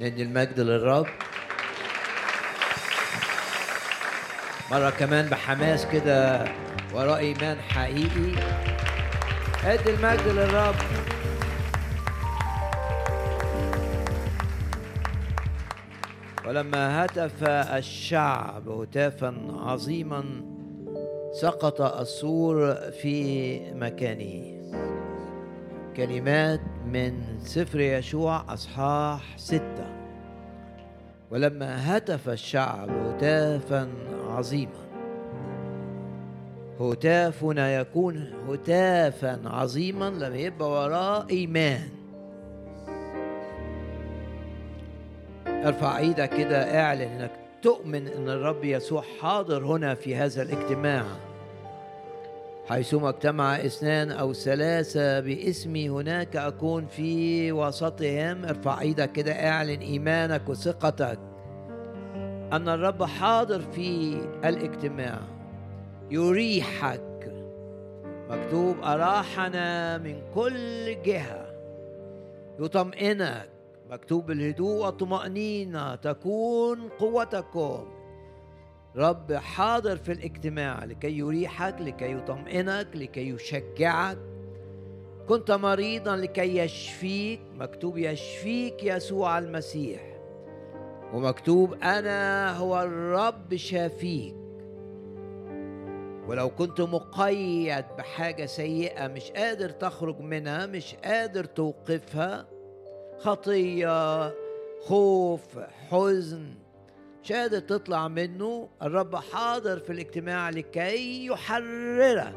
ندي المجد للرب. مرة كمان بحماس كده وراء إيمان حقيقي. ادي المجد للرب. ولما هتف الشعب هتافا عظيما سقط السور في مكانه. كلمات من سفر يشوع أصحاح ستة. ولما هتف الشعب هتافا عظيما. هتافنا يكون هتافا عظيما لما يبقى وراه إيمان. ارفع إيدك كده اعلن إنك تؤمن إن الرب يسوع حاضر هنا في هذا الاجتماع. حيثما اجتمع اثنان أو ثلاثة باسمي هناك أكون في وسطهم. ارفع إيدك كده اعلن إيمانك وثقتك أن الرب حاضر في الاجتماع. يريحك. مكتوب أراحنا من كل جهة. يطمئنك. مكتوب الهدوء والطمأنينة تكون قوتكم. رب حاضر في الاجتماع لكي يريحك لكي يطمئنك لكي يشجعك. كنت مريضا لكي يشفيك مكتوب يشفيك يسوع المسيح. ومكتوب أنا هو الرب شافيك. ولو كنت مقيد بحاجة سيئة مش قادر تخرج منها مش قادر توقفها خطية خوف حزن مش قادر تطلع منه الرب حاضر في الاجتماع لكي يحررك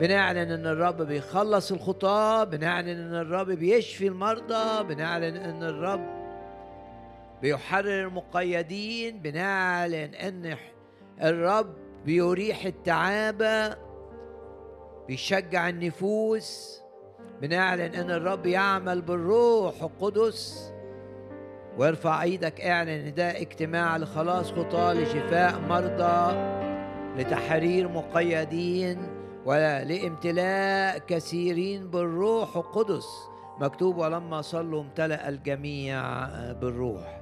بنعلن إن الرب بيخلص الخطاة بنعلن إن الرب بيشفي المرضى بنعلن إن الرب بيحرر المقيدين بنعلن إن الرب بيريح التعابة بيشجع النفوس بنعلن إن الرب يعمل بالروح القدس. وارفع إيدك اعلن ان ده اجتماع لخلاص خطاه لشفاء مرضى لتحرير مقيدين ولامتلاء كثيرين بالروح القدس. مكتوب ولما صلوا امتلأ الجميع بالروح.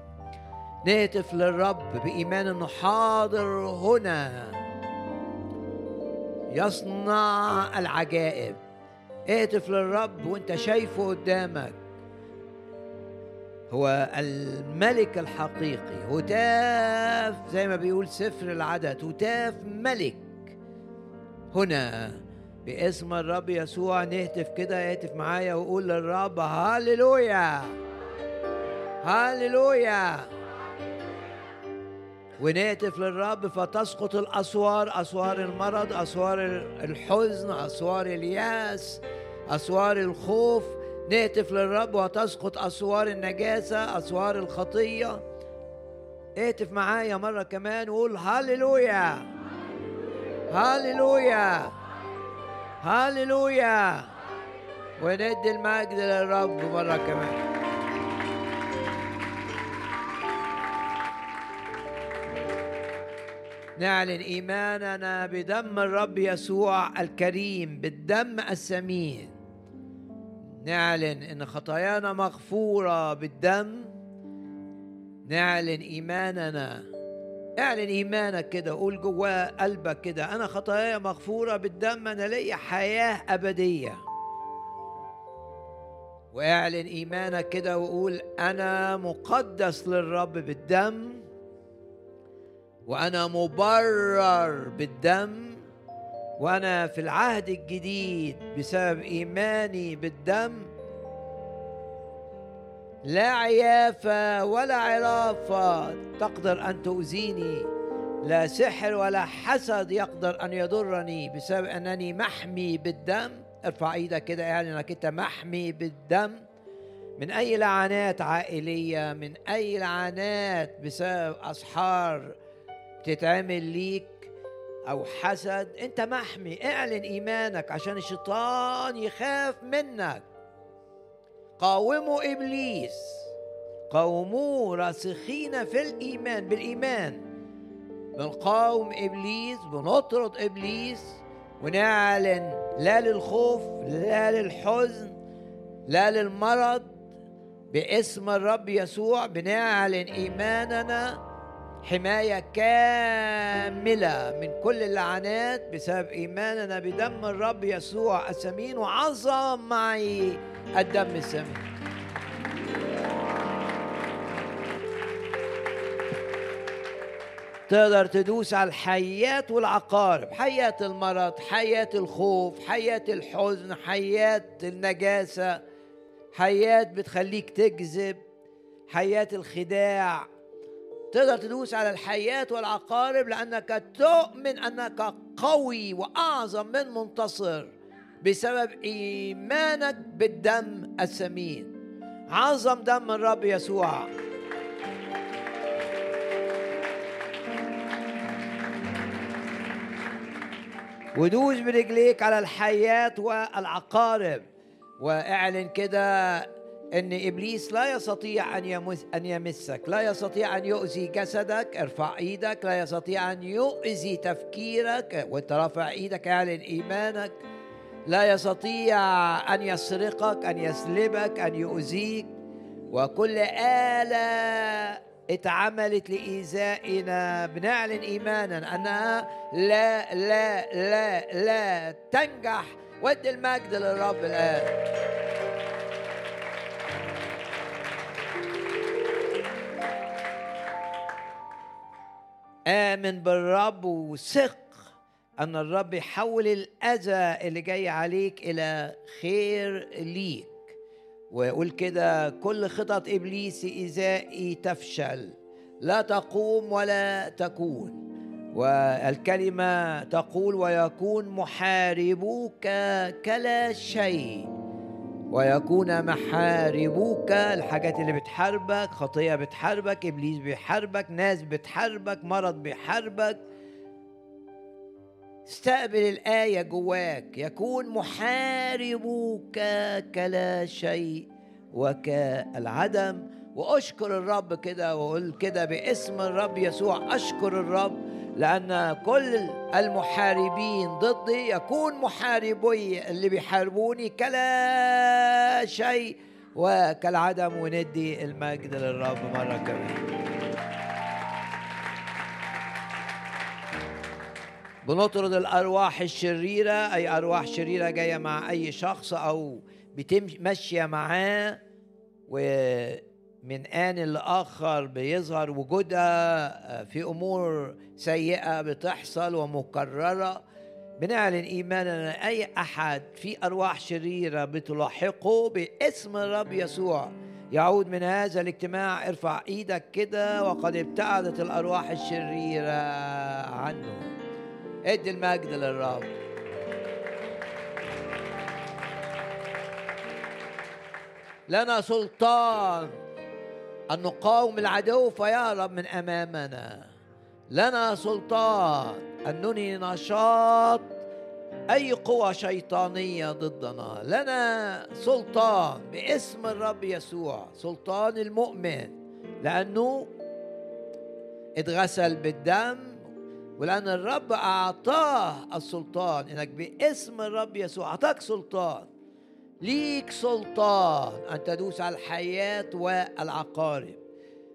نهتف للرب بإيمان أنه حاضر هنا. يصنع العجائب. اهتف للرب وانت شايفه قدامك. هو الملك الحقيقي هتاف زي ما بيقول سفر العدد هتاف ملك. هنا باسم الرب يسوع نهتف كده اهتف معايا وقول للرب هاليلويا! هاليلويا! ونهتف للرب فتسقط الأسوار أسوار المرض أسوار الحزن أسوار اليأس أسوار الخوف. نهتف للرب وتسقط أسوار النجاسة أسوار الخطية. اهتف معايا مرة كمان وقول هاليلويا هاليلويا هاليلويا وندي المجد للرب مرة كمان. نعلن إيماننا بدم الرب يسوع الكريم بالدم الثمين نعلن إن خطايانا مغفورة بالدم. نعلن إيماننا. اعلن إيمانك كده قول جواه قلبك كده أنا خطاياي مغفورة بالدم أنا ليا حياة أبدية. واعلن إيمانك كده وقول أنا مقدس للرب بالدم وأنا مبرر بالدم. وأنا في العهد الجديد بسبب إيماني بالدم لا عيافة ولا عرافة تقدر أن تؤذيني لا سحر ولا حسد يقدر أن يضرني بسبب أنني محمي بالدم. ارفع إيدك كده يعني إنك أنت محمي بالدم. من أي لعنات عائلية من أي لعنات بسبب أسحار بتتعمل ليك أو حسد أنت محمي اعلن إيمانك عشان الشيطان يخاف منك. قاوموا إبليس قاوموه راسخين في الإيمان بالإيمان. بنقاوم إبليس بنطرد إبليس ونعلن لا للخوف لا للحزن لا للمرض باسم الرب يسوع بنعلن إيماننا. حماية كاملة من كل اللعنات بسبب إيماننا بدم الرب يسوع الثمين وعظم معي الدم الثمين تقدر تدوس على الحيات والعقارب حياة المرض حياة الخوف حياة الحزن حياة النجاسة حياة بتخليك تكذب حياة الخداع. تقدر تدوس على الحيات والعقارب لأنك تؤمن أنك قوي وأعظم من منتصر بسبب إيمانك بالدم الثمين عظم دم الرب يسوع. ودوس برجليك على الحيات والعقارب. واعلن كده إن إبليس لا يستطيع أن أن يمسك لا يستطيع أن يؤذي جسدك ارفع إيدك لا يستطيع أن يؤذي تفكيرك وانت رافع إيدك اعلن إيمانك. لا يستطيع أن يسرقك أن يسلبك أن يؤذيك. وكل آلة اتعملت لإيذائنا. بنعلن إيمانا أنها لا لا لا لا تنجح. ودي المجد للرب الآن. آمن بالرب وثق أن الرب يحول الأذى اللي جاي عليك إلى خير ليك. ويقول كده كل خطط إبليس إزائي تفشل. لا تقوم ولا تكون. والكلمة تقول ويكون محاربوك كلا شيء. ويكون محاربوك الحاجات اللي بتحاربك خطية بتحاربك إبليس بيحاربك ناس بتحاربك مرض بيحاربك. استقبل الآية جواك يكون محاربوك كلا شيء وكالعدم وأشكر الرب كده وقول كده باسم الرب يسوع أشكر الرب لأن كل المحاربين ضدي يكون محاربي اللي بيحاربوني كلا شيء وكالعدم وندي المجد للرب مرة كمان. بنطرد الأرواح الشريرة أي أرواح شريرة جاية مع أي شخص أو بتمشي معاه و من آن لآخر بيظهر وجودها في أمور سيئة بتحصل ومكررة. بنعلن إيماننا أي أحد في أرواح شريرة بتلاحقه باسم الرب يسوع يعود من هذا الاجتماع. ارفع إيدك كده وقد ابتعدت الأرواح الشريرة عنه. ادي المجد للرب. لنا سلطان. أن نقاوم العدو فيهرب من أمامنا. لنا سلطان أن ننهي نشاط أي قوة شيطانية ضدنا. لنا سلطان باسم الرب يسوع سلطان المؤمن. لأنه اتغسل بالدم ولأن الرب أعطاه السلطان. إنك باسم الرب يسوع أعطاك سلطان. ليك سلطان أن تدوس على الحياة والعقارب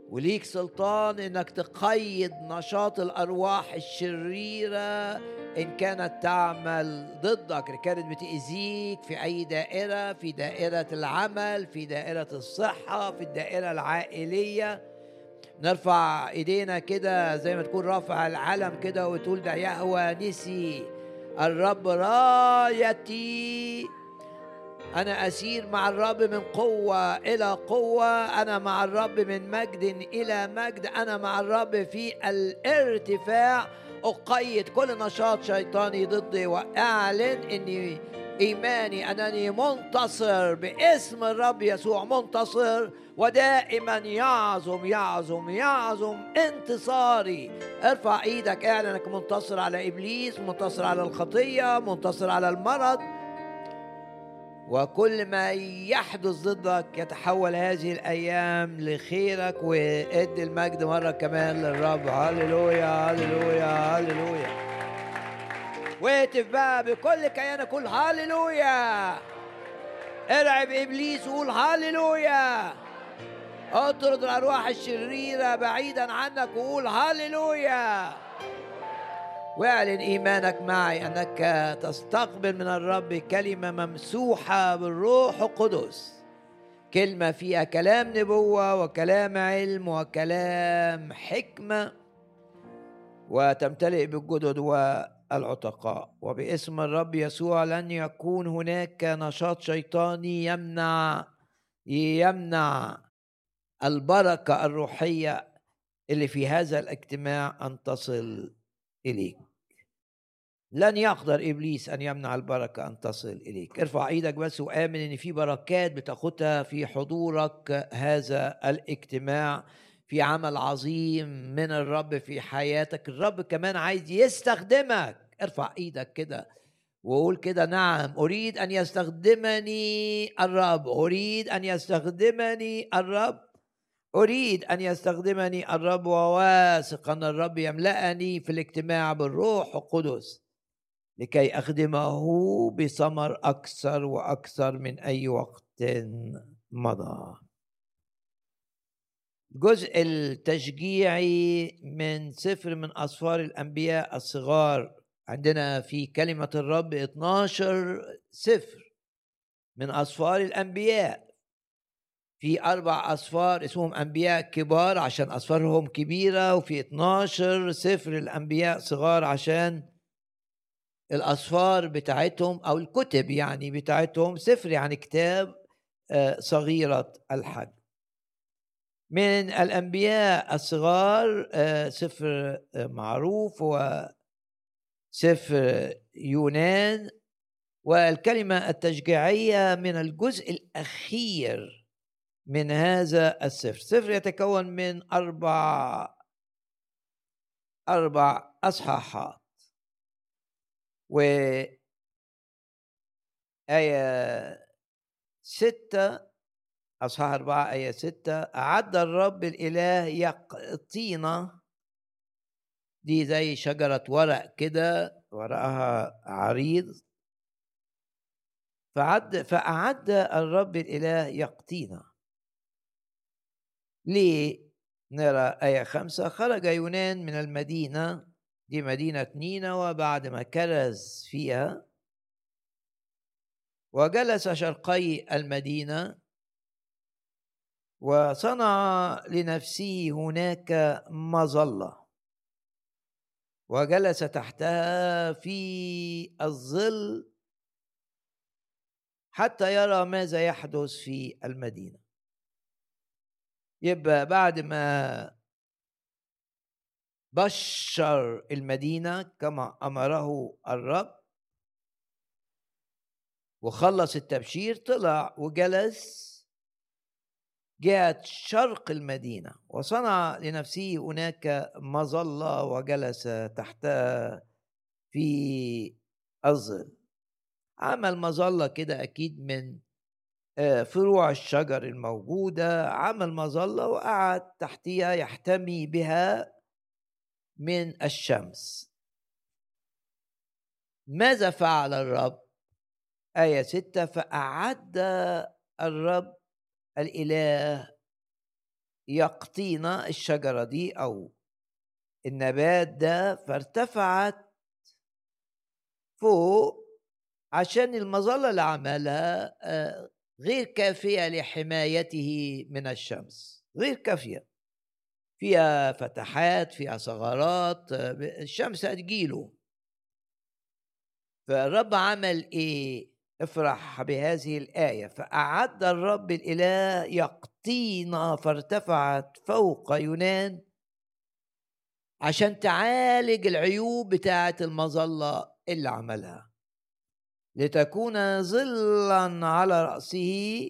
وليك سلطان إنك تقيد نشاط الأرواح الشريرة إن كانت تعمل ضدك. ان كانت بتاذيك في أي دائرة في دائرة العمل في دائرة الصحة في الدائرة العائلية. نرفع إيدينا كده زي ما تكون رافع العلم كده وتقول ده يهوى نسي. الرب رايتي أنا أسير مع الرب من قوة إلى قوة أنا مع الرب من مجد إلى مجد أنا مع الرب في الارتفاع. أقيد كل نشاط شيطاني ضدي وأعلن إني إيماني أنني منتصر باسم الرب يسوع منتصر ودائما يعظم يعظم يعظم انتصاري. ارفع إيدك اعلن إنك منتصر على إبليس منتصر على الخطية منتصر على المرض. وكل ما يحدث ضدك يتحول هذه الأيام لخيرك وادي المجد مرة كمان للرب. هللويا هللويا هللويا. واهتف بقى بكل كيانك قول هللويا. ارعب إبليس وقول هللويا. اطرد الأرواح الشريرة بعيدا عنك وقول هللويا. واعلن إيمانك معي أنك تستقبل من الرب كلمة ممسوحة بالروح القدس. كلمة فيها كلام نبوة وكلام علم وكلام حكمة وتمتلئ بالجدد والعتقاء. وباسم الرب يسوع لن يكون هناك نشاط شيطاني يمنع يمنع البركة الروحية اللي في هذا الاجتماع أن تصل إليك. لن يقدر إبليس أن يمنع البركة أن تصل إليك. ارفع إيدك بس وآمن إن في بركات بتاخدها في حضورك هذا الاجتماع في عمل عظيم من الرب في حياتك. الرب كمان عايز يستخدمك. ارفع إيدك كده وقول كده نعم أريد أن يستخدمني الرب. أريد أن يستخدمني الرب. أريد أن يستخدمني الرب. وواثق ان الرب يملأني في الاجتماع بالروح القدس. لكي أخدمه بثمر أكثر وأكثر من أي وقت مضى. الجزء التشجيعي من سفر من أسفار الأنبياء الصغار. عندنا في كلمة الرب 12 سفر من أسفار الأنبياء. في أربع أسفار اسمهم أنبياء كبار عشان أسفارهم كبيرة وفي 12 سفر الأنبياء صغار عشان الأسفار بتاعتهم أو الكتب يعني بتاعتهم سفر يعني كتاب آه، صغيرة الحجم من الأنبياء الصغار آه، سفر آه، معروف وسفر يونان. والكلمة التشجيعية من الجزء الأخير من هذا السفر. سفر يتكون من أربع أربع أصحاحات. و آية ستة أصحاح أربعة آية ستة أعد الرب الإله يقطينا دي زي شجرة ورق كده ورقها عريض. فعد فأعد الرب الإله يقطينا ليه؟ نرى آية خمسة خرج يونان من المدينة. دي مدينة نينوى بعد ما كرز فيها وجلس شرقي المدينة وصنع لنفسه هناك مظلة. وجلس تحتها في الظل حتى يرى ماذا يحدث في المدينة. يبقى بعد ما بشر المدينة كما أمره الرب. وخلص التبشير طلع وجلس جهة شرق المدينة وصنع لنفسه هناك مظلة وجلس تحتها في الظل. عمل مظلة كده أكيد من آه، فروع الشجر الموجودة. عمل مظلة وقعد تحتها يحتمي بها من الشمس. ماذا فعل الرب؟ آية ستة فأعد الرب الإله يقطينا الشجرة دي أو النبات ده فارتفعت فوق عشان المظلة اللي عملها آه، غير كافية لحمايته من الشمس غير كافية. فيها فتحات فيها ثغرات الشمس هتجيله. فالرب عمل إيه؟ افرح بهذه الآية. فأعد الرب الإله يقطينا فارتفعت فوق يونان عشان تعالج العيوب بتاعة المظلة اللي عملها. لتكون ظلا على رأسه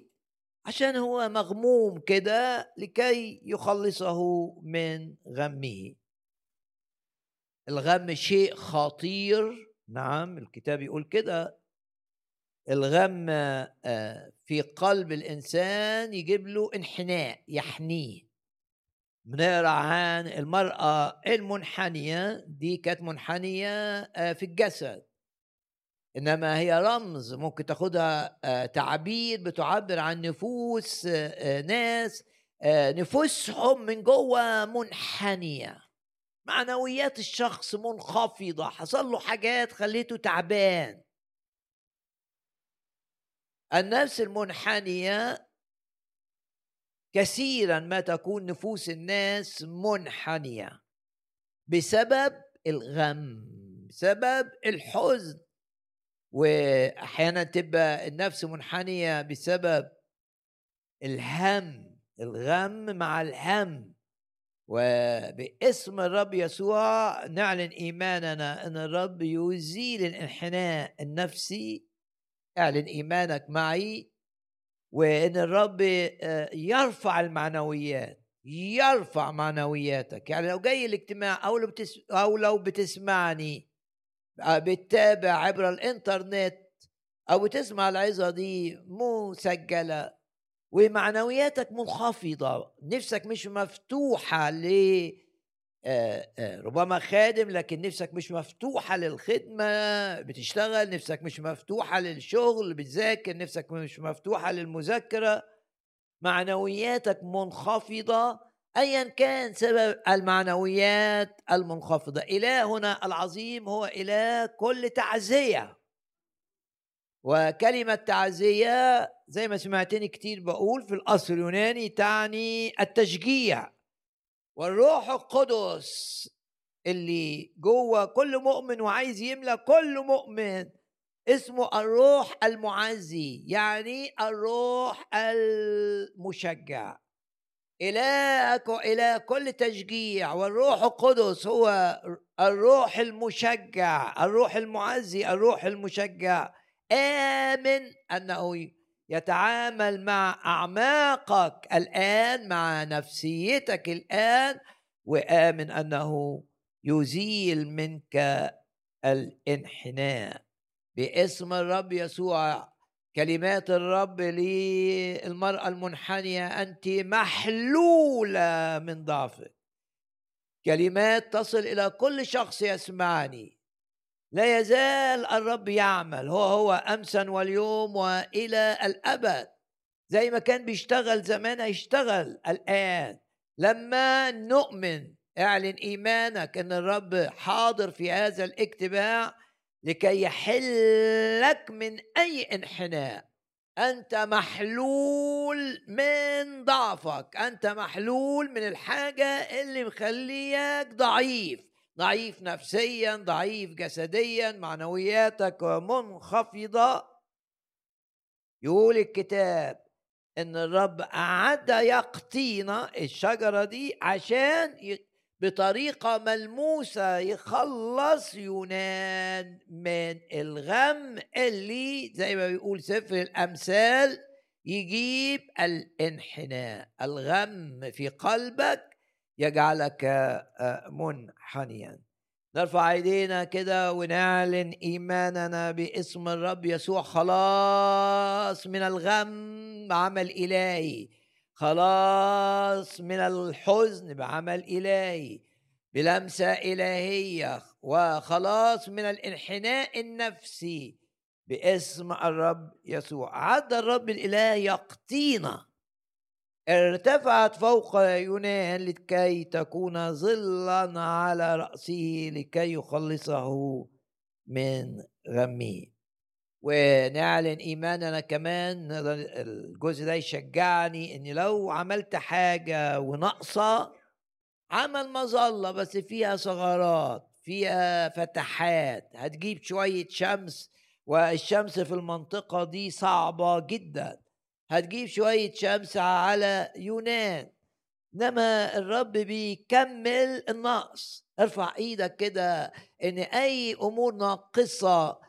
عشان هو مغموم كده لكي يخلصه من غمه. الغم شيء خطير. نعم الكتاب يقول كده. الغم آه، في قلب الإنسان يجيب له انحناء يحنيه. بنقرأ عن المرأة المنحنية دي كانت منحنية آه، في الجسد. إنما هي رمز ممكن تاخدها آه، تعبير بتعبر عن نفوس ناس آه، نفوسهم من جوه منحنية. معنويات الشخص منخفضة حصل له حاجات خليته تعبان. النفس المنحنية كثيرا ما تكون نفوس الناس منحنية بسبب الغم بسبب الحزن. وأحيانا تبقى النفس منحنية بسبب الهم الغم مع الهم. وباسم الرب يسوع نعلن إيماننا إن الرب يزيل الانحناء النفسي. اعلن إيمانك معي. وإن الرب آه، يرفع المعنويات يرفع معنوياتك. يعني لو جاي الاجتماع أو لو بتسمعني بتتابع عبر الإنترنت أو بتسمع العظة دي مسجلة ومعنوياتك منخفضة نفسك مش مفتوحة ل آه، آه، ربما خادم لكن نفسك مش مفتوحة للخدمة بتشتغل نفسك مش مفتوحة للشغل بتذاكر نفسك مش مفتوحة للمذاكرة. معنوياتك منخفضة ايا كان سبب المعنويات المنخفضة. الهنا العظيم هو إله كل تعزية. وكلمة تعزية زي ما سمعتني كتير بقول في الأصل اليوناني تعني التشجيع. والروح القدس اللي جوه كل مؤمن وعايز يملى كل مؤمن اسمه الروح المعزي يعني الروح المشجع. إلهك وإله كل تشجيع والروح القدس هو الروح المشجع الروح المعزي الروح المشجع. آمن أنه يتعامل مع أعماقك الآن مع نفسيتك الآن وآمن أنه يزيل منك الانحناء. باسم الرب يسوع كلمات الرب للمرأة المنحنية أنت محلولة من ضعفك. كلمات تصل إلى كل شخص يسمعني. لا يزال الرب يعمل هو هو أمسا واليوم وإلى الأبد. زي ما كان بيشتغل زمان هيشتغل الآن. لما نؤمن اعلن إيمانك أن الرب حاضر في هذا الاجتماع لكي يحلك من أي انحناء. أنت محلول من ضعفك. أنت محلول من الحاجة اللي مخليك ضعيف. ضعيف نفسيا ضعيف جسديا معنوياتك منخفضة. يقول الكتاب إن الرب اعد يقطينا الشجرة دي عشان بطريقة ملموسة يخلص يونان من الغم اللي زي ما بيقول سفر الأمثال يجيب الانحناء. الغم في قلبك يجعلك آه، منحنيا. نرفع أيدينا كده ونعلن إيماننا باسم الرب يسوع. خلاص من الغم عمل إلهي. خلاص من الحزن بعمل إلهي بلمسة إلهية وخلاص من الانحناء النفسي باسم الرب يسوع. عد الرب الإله يقطينا. ارتفعت فوق يونان لكي تكون ظلا على رأسه لكي يخلصه من غمه. ونعلن إيماننا كمان الجزء ده يشجعني اني لو عملت حاجة وناقصة عمل مظله بس فيها ثغرات فيها فتحات هتجيب شوية شمس والشمس في المنطقة دي صعبة جدا هتجيب شوية شمس على يونان إنما الرب بيكمل النقص. ارفع إيدك كده إن أي أمور ناقصة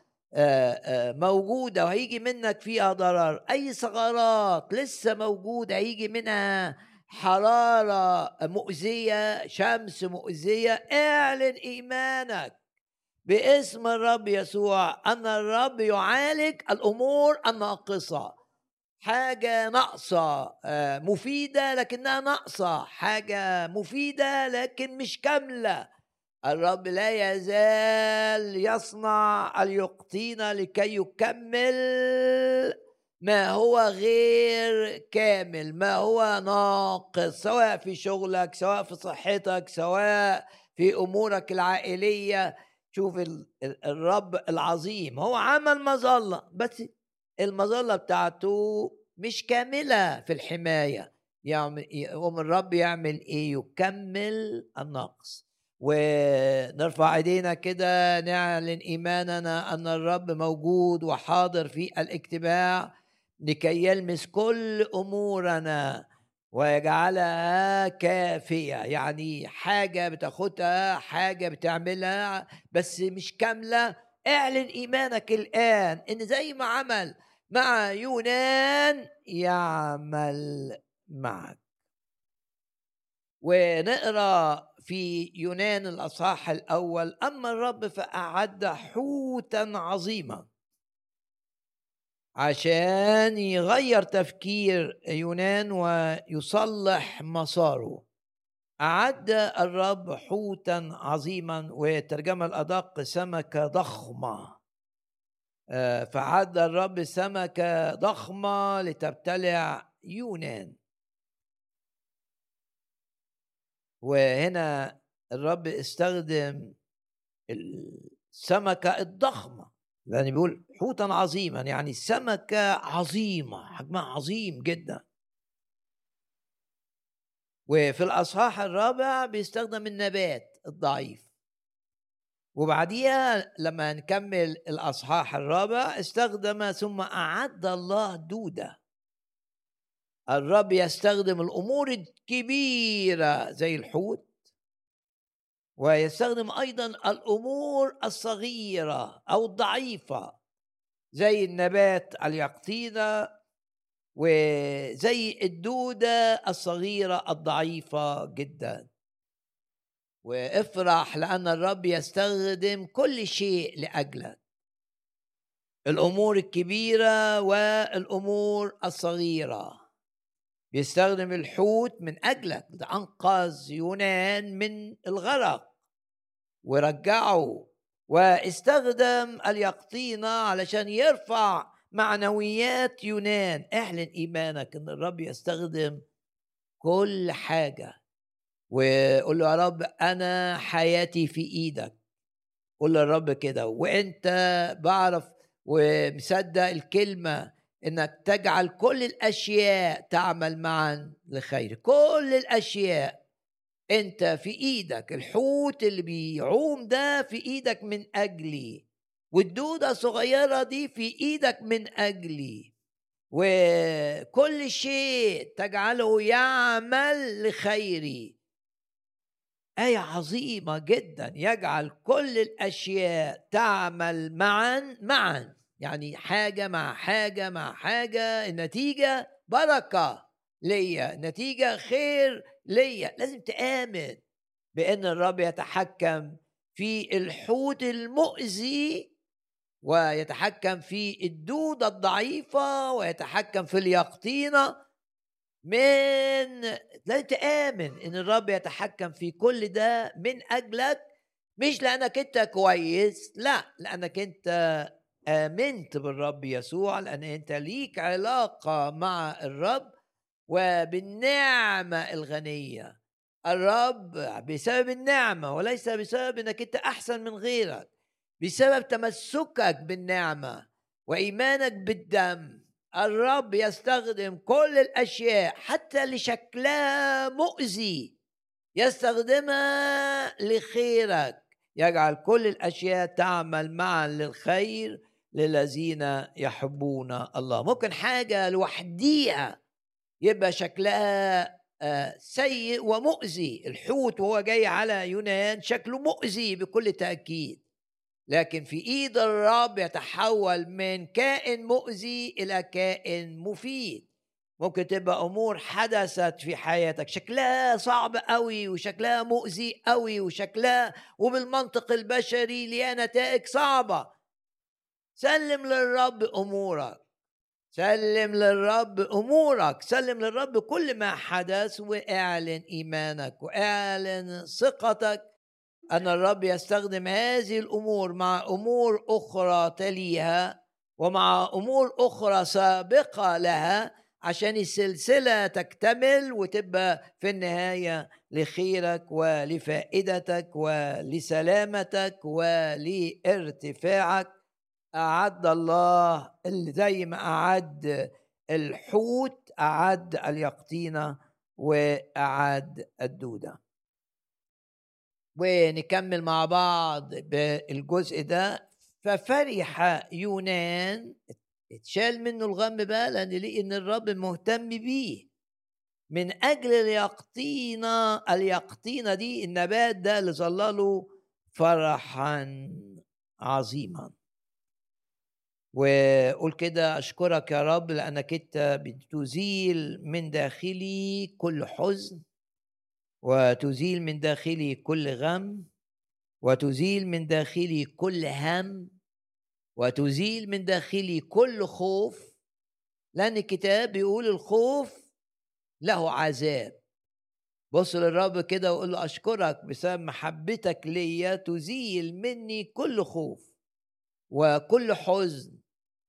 موجودة وهيجي منك فيها ضرر. أي ثغرات لسه موجودة هيجي منها حرارة مؤذية شمس مؤذية اعلن إيمانك باسم الرب يسوع. أن الرب يعالج الأمور الناقصة. حاجة ناقصة مفيدة لكنها ناقصة. حاجة مفيدة لكن مش كاملة. الرب لا يزال يصنع اليقطين لكي يكمل ما هو غير كامل ما هو ناقص سواء في شغلك سواء في صحتك سواء في أمورك العائلية. شوف الرب العظيم هو عمل مظلة بس المظلة بتاعته مش كاملة في الحماية. يقوم الرب يعمل إيه؟ يكمل النقص. ونرفع إيدينا كده نعلن إيماننا أن الرب موجود وحاضر في الاجتماع لكي يلمس كل أمورنا ويجعلها كافية. يعني حاجة بتاخدها حاجة بتعملها بس مش كاملة. اعلن إيمانك الآن إن زي ما عمل مع يونان يعمل معك. ونقرأ في يونان الأصحاح الأول أما الرب فأعد حوتا عظيما. عشان يغير تفكير يونان ويصلح مساره. أعد الرب حوتا عظيما والترجمة الأدق سمكة ضخمة. آه، فعد الرب سمكة ضخمة لتبتلع يونان. وهنا الرب استخدم السمكة الضخمة لأن بيقول حوتا عظيما يعني سمكة عظيمة حجمها عظيم جدا. وفي الأصحاح الرابع بيستخدم النبات الضعيف. وبعديها لما نكمل الأصحاح الرابع استخدم ثم أعد الله دودة. الرب يستخدم الأمور الكبيرة زي الحوت ويستخدم أيضا الأمور الصغيرة أو الضعيفة زي النبات اليقطينه وزي الدودة الصغيرة الضعيفة جدا. وافرح لأن الرب يستخدم كل شيء لاجلك الأمور الكبيرة والأمور الصغيرة. بيستخدم الحوت من أجلك أنقذ يونان من الغرق. ورجعه واستخدم اليقطينة علشان يرفع معنويات يونان. أعلن إيمانك إن الرب يستخدم كل حاجة. وقول له يا رب أنا حياتي في إيدك. قول للرب كده. وأنت بعرف ومصدق الكلمة إنك تجعل كل الأشياء تعمل معا لخير. كل الأشياء. أنت في إيدك. الحوت اللي بيعوم ده في إيدك من أجلي. والدودة الصغيرة دي في إيدك من أجلي. وكل شيء تجعله يعمل لخيري. آية عظيمة جدا. يجعل كل الأشياء تعمل معا معا. يعني حاجة مع حاجة مع حاجة النتيجة بركة ليا نتيجة خير ليا. لازم تآمن بأن الرب يتحكم في الحوت المؤذي ويتحكم في الدودة الضعيفة ويتحكم في اليقطينة من لازم تآمن إن الرب يتحكم في كل ده من أجلك. مش لأنك أنت كويس لا لأنك أنت آمنت بالرب يسوع لأن أنت ليك علاقة مع الرب وبالنعمة الغنية. الرب بسبب النعمة وليس بسبب إنك أنت أحسن من غيرك بسبب تمسكك بالنعمة وإيمانك بالدم. الرب يستخدم كل الأشياء حتى لشكلها مؤذي يستخدمها لخيرك. يجعل كل الأشياء تعمل معا للخير للذين يحبون الله. ممكن حاجة لوحديها يبقى شكلها آه، سيء ومؤذي. الحوت وهو جاي على يونان شكله مؤذي بكل تأكيد. لكن في إيد الرب يتحول من كائن مؤذي إلى كائن مفيد. ممكن تبقى أمور حدثت في حياتك. شكلها صعب قوي وشكلها مؤذي قوي وشكلها وبالمنطق البشري ليها نتائج صعبة. سلم للرب أمورك. سلم للرب أمورك. سلم للرب كل ما حدث واعلن إيمانك واعلن ثقتك أن الرب يستخدم هذه الأمور مع أمور أخرى تليها ومع أمور أخرى سابقة لها عشان السلسلة تكتمل وتبقى في النهاية لخيرك ولفائدتك ولسلامتك ولارتفاعك. أعد الله اللي زي ما أعد الحوت أعد اليقطينه وأعد الدودة. ونكمل مع بعض بالجزء ده. ففرح يونان اتشال منه الغم بقى لأن لقي إن الرب مهتم بيه. من أجل اليقطينه اليقطينه دي النبات ده اللي ظلله فرحا عظيما. وقول كده أشكرك يا رب لأنك أنت بتزيل من داخلي كل حزن وتزيل من داخلي كل غم وتزيل من داخلي كل هم وتزيل من داخلي كل خوف لأن الكتاب بيقول الخوف له عذاب. بص للرب كده وقول له أشكرك بسبب محبتك ليا تزيل مني كل خوف. وكل حزن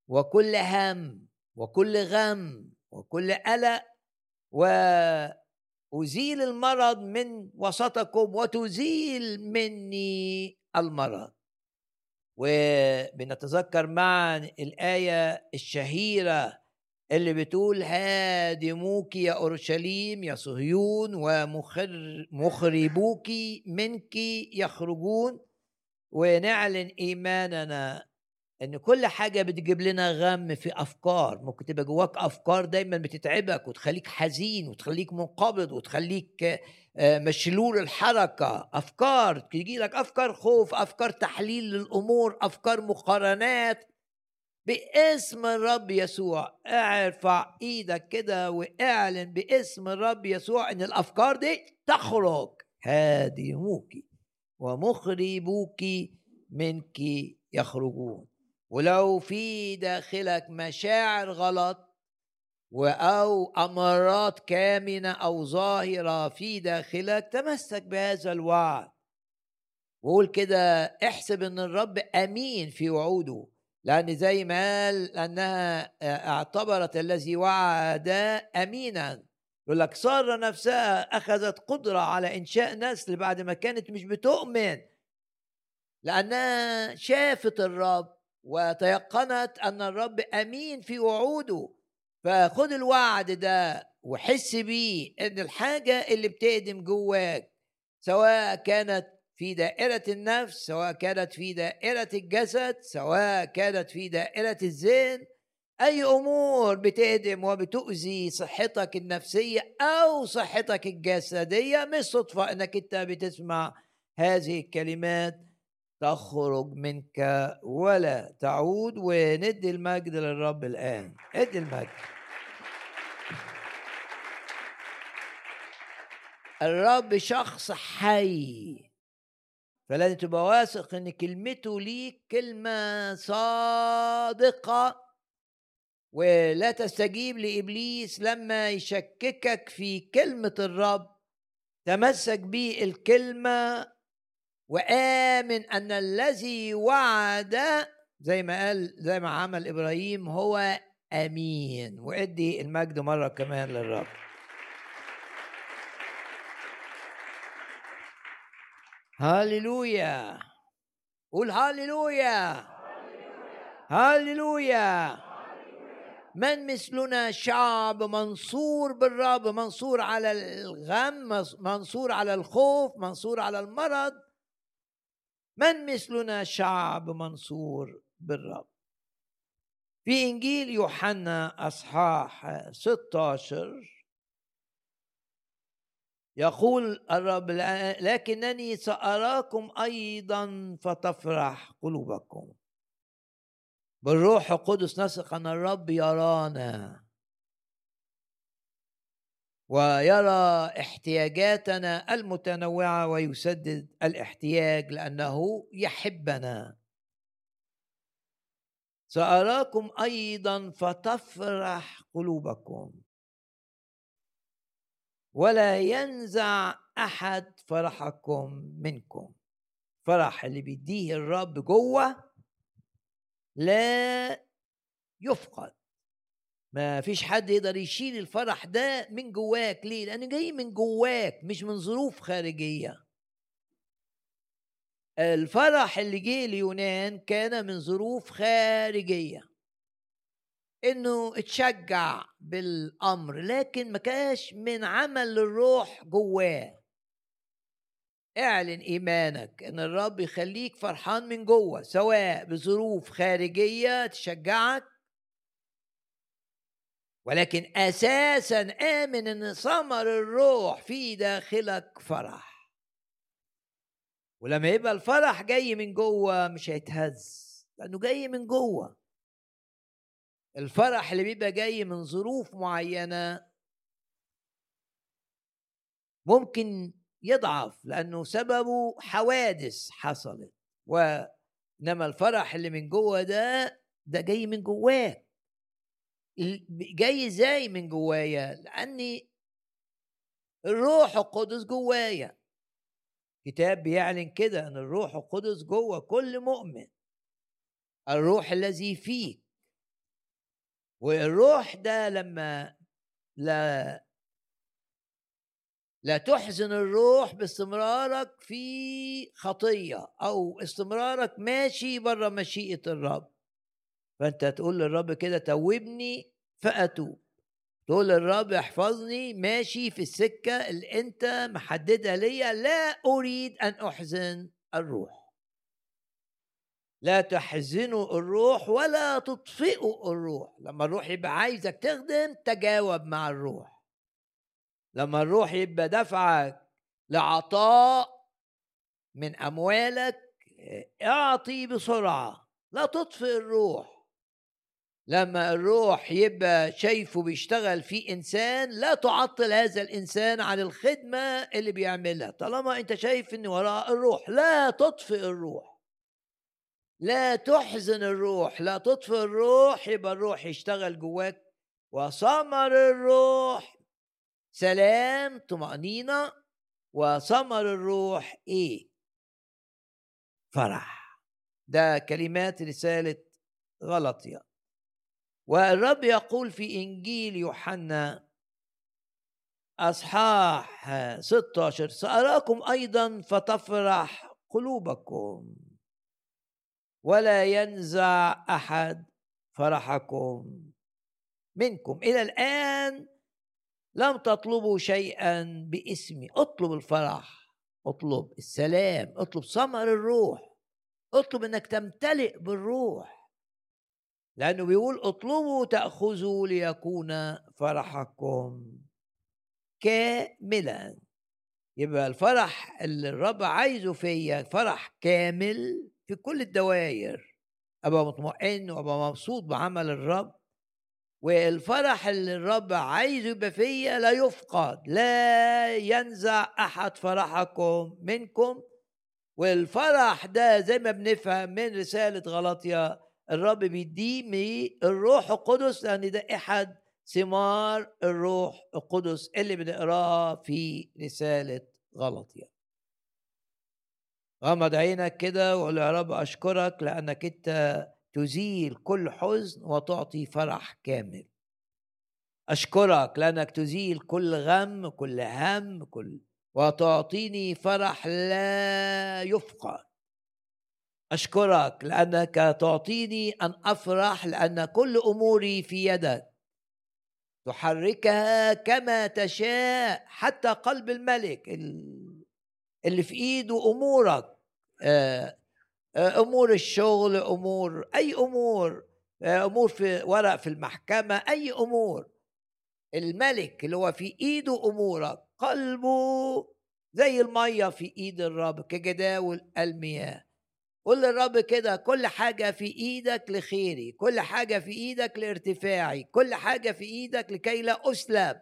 وكل هم وكل غم وكل قلق وأزيل المرض من وسطكم وتزيل مني المرض. وبنتذكر معا الآية الشهيرة اللي بتقول هادموك يا أورشليم يا صهيون ومخربوك منك يخرجون. ونعلن إيماننا إن كل حاجة بتجيب لنا غم في أفكار. ممكن تبقى جواك أفكار دايما بتتعبك وتخليك حزين وتخليك منقبض وتخليك آه، مشلول الحركة. أفكار تجي لك أفكار خوف أفكار تحليل للأمور أفكار مقارنات. باسم الرب يسوع ارفع إيدك كده واعلن باسم الرب يسوع إن الأفكار دي تخرج. هادموك ومخربوك منك يخرجون. ولو في داخلك مشاعر غلط أو أمارات كامنة أو ظاهرة في داخلك تمسك بهذا الوعد. وقول كده احسب إن الرب أمين في وعوده لأن زي ما قال أنها اعتبرت الذي وعد أمينا. يقول لك سارة نفسها أخذت قدرة على إنشاء نسل بعد ما كانت مش بتؤمن لأنها شافت الرب. وتيقنت أن الرب أمين في وعوده. فخد الوعد ده وحس بيه إن الحاجة اللي بتقدم جواك سواء كانت في دائرة النفس سواء كانت في دائرة الجسد سواء كانت في دائرة الذهن أي أمور بتهدم وبتؤذي صحتك النفسية أو صحتك الجسدية مش صدفة إنك أنت بتسمع هذه الكلمات. تخرج منك ولا تعود وندي المجد للرب الآن. ادي المجد. الرب شخص حي. فلازم تبقى واثق إن كلمته ليك كلمة صادقة ولا تستجيب لإبليس لما يشككك في كلمة الرب. تمسك بالكلمة وآمن أن الذي وعد زي ما قال زي ما عمل إبراهيم هو أمين. وأدي المجد مرة كمان للرب. هاليلويا. قول هاليلويا. هاليلويا. من مثلنا شعب منصور بالرب منصور على الغم منصور على الخوف منصور على المرض؟ من مثلنا شعب منصور بالرب؟ في إنجيل يوحنا أصحاح 16 يقول الرب لكنني سأراكم أيضا فتفرح قلوبكم. بالروح القدس نثق ان الرب يرانا. ويرى احتياجاتنا المتنوعة ويسدد الاحتياج لأنه يحبنا. سأراكم أيضا فتفرح قلوبكم. ولا ينزع أحد فرحكم منكم. فرح اللي بيديه الرب جوه لا يفقد. ما فيش حد يقدر يشيل الفرح ده من جواك. ليه؟ لأنه جاي من جواك مش من ظروف خارجية. الفرح اللي جه ليونان كان من ظروف خارجية. إنه اتشجع بالأمر لكن ما كاش من عمل الروح جواه. اعلن إيمانك إن الرب يخليك فرحان من جوه سواء بظروف خارجية تشجعك ولكن أساسا آمن إن ثمر الروح في داخلك فرح. ولما يبقى الفرح جاي من جوه مش هيتهز لأنه جاي من جوه. الفرح اللي بيبقى جاي من ظروف معينة ممكن يضعف لأنه سببه حوادث حصلت. وإنما الفرح اللي من جوه ده ده جاي من جواك. جاي إزاي من جوايا لأني الروح القدس جوايا. كتاب بيعلن كده إن الروح القدس جوه كل مؤمن. الروح الذي فيك. والروح ده لما لا لا تحزن الروح باستمرارك في خطية أو استمرارك ماشي بره مشيئة الرب. فأنت تقول للرب كده توبني فأتوب. تقول للرب احفظني ماشي في السكة اللي أنت محددها ليا لا أريد أن أحزن الروح. لا تحزنوا الروح ولا تطفئوا الروح. لما الروح يبقى عايزك تخدم تجاوب مع الروح. لما الروح يبقى دفعك لعطاء من أموالك اعطي بسرعة لا تطفئ الروح. لما الروح يبقى شايفه بيشتغل في إنسان لا تعطل هذا الإنسان عن الخدمة اللي بيعملها. طالما أنت شايف إن وراء الروح لا تطفئ الروح. لا تحزن الروح لا تطفئ الروح يبقى الروح يشتغل جواك. وثمر الروح سلام طمأنينة. وثمر الروح إيه؟ فرح. ده كلمات رسالة غلطية والرب يقول في إنجيل يوحنا أصحاح 16 سأراكم أيضا فتفرح قلوبكم ولا ينزع أحد فرحكم منكم. إلى الآن لم تطلبوا شيئا باسمي. اطلب الفرح اطلب السلام اطلب ثمر الروح اطلب إنك تمتلئ بالروح. لأنه بيقول اطلبوا تأخذوا ليكون فرحكم كاملا. يبقى الفرح اللي الرب عايزه فيا فرح كامل في كل الدوائر. أبقى مطمئن وأبقى مبسوط بعمل الرب. والفرح اللي الرب عايزه يبقى فيا لا يفقد لا ينزع أحد فرحكم منكم. والفرح ده زي ما بنفهم من رسالة غلطيا الرب بيديه من الروح القدس لأن ده إحد ثمار الروح القدس اللي بنقراه في رسالة غلطيا غمض عينك كده وقول يا رب أشكرك لأنك أنت تزيل كل حزن وتعطي فرح كامل. أشكرك لأنك تزيل كل غم كل هم كل وتعطيني فرح لا يفقد أشكرك لأنك تعطيني أن أفرح لأن كل أموري في يدك. تحركها كما تشاء حتى قلب الملك اللي في إيده أمورك. آه، آه، أمور الشغل أمور أي أمور آه، أمور في ورق في المحكمة أي أمور. الملك اللي هو في إيده أمورك. قلبه زي المية في إيد الرب كجداول المياه. قول للرب كده كل حاجة في إيدك لخيري كل حاجة في إيدك لارتفاعي كل حاجة في إيدك لكي لا اسلب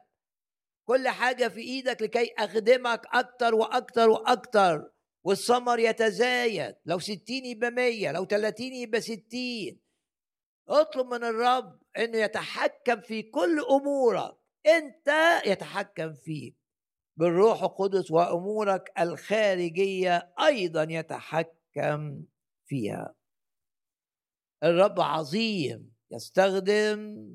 كل حاجة في إيدك لكي أخدمك أكتر وأكتر وأكتر. والثمر يتزايد لو ستين يبقى مية لو تلاتين يبقى ستين. اطلب من الرب إنه يتحكم في كل أمورك. أنت يتحكم فيك. بالروح القدس وأمورك الخارجية أيضا يتحكم فيها. الرب عظيم يستخدم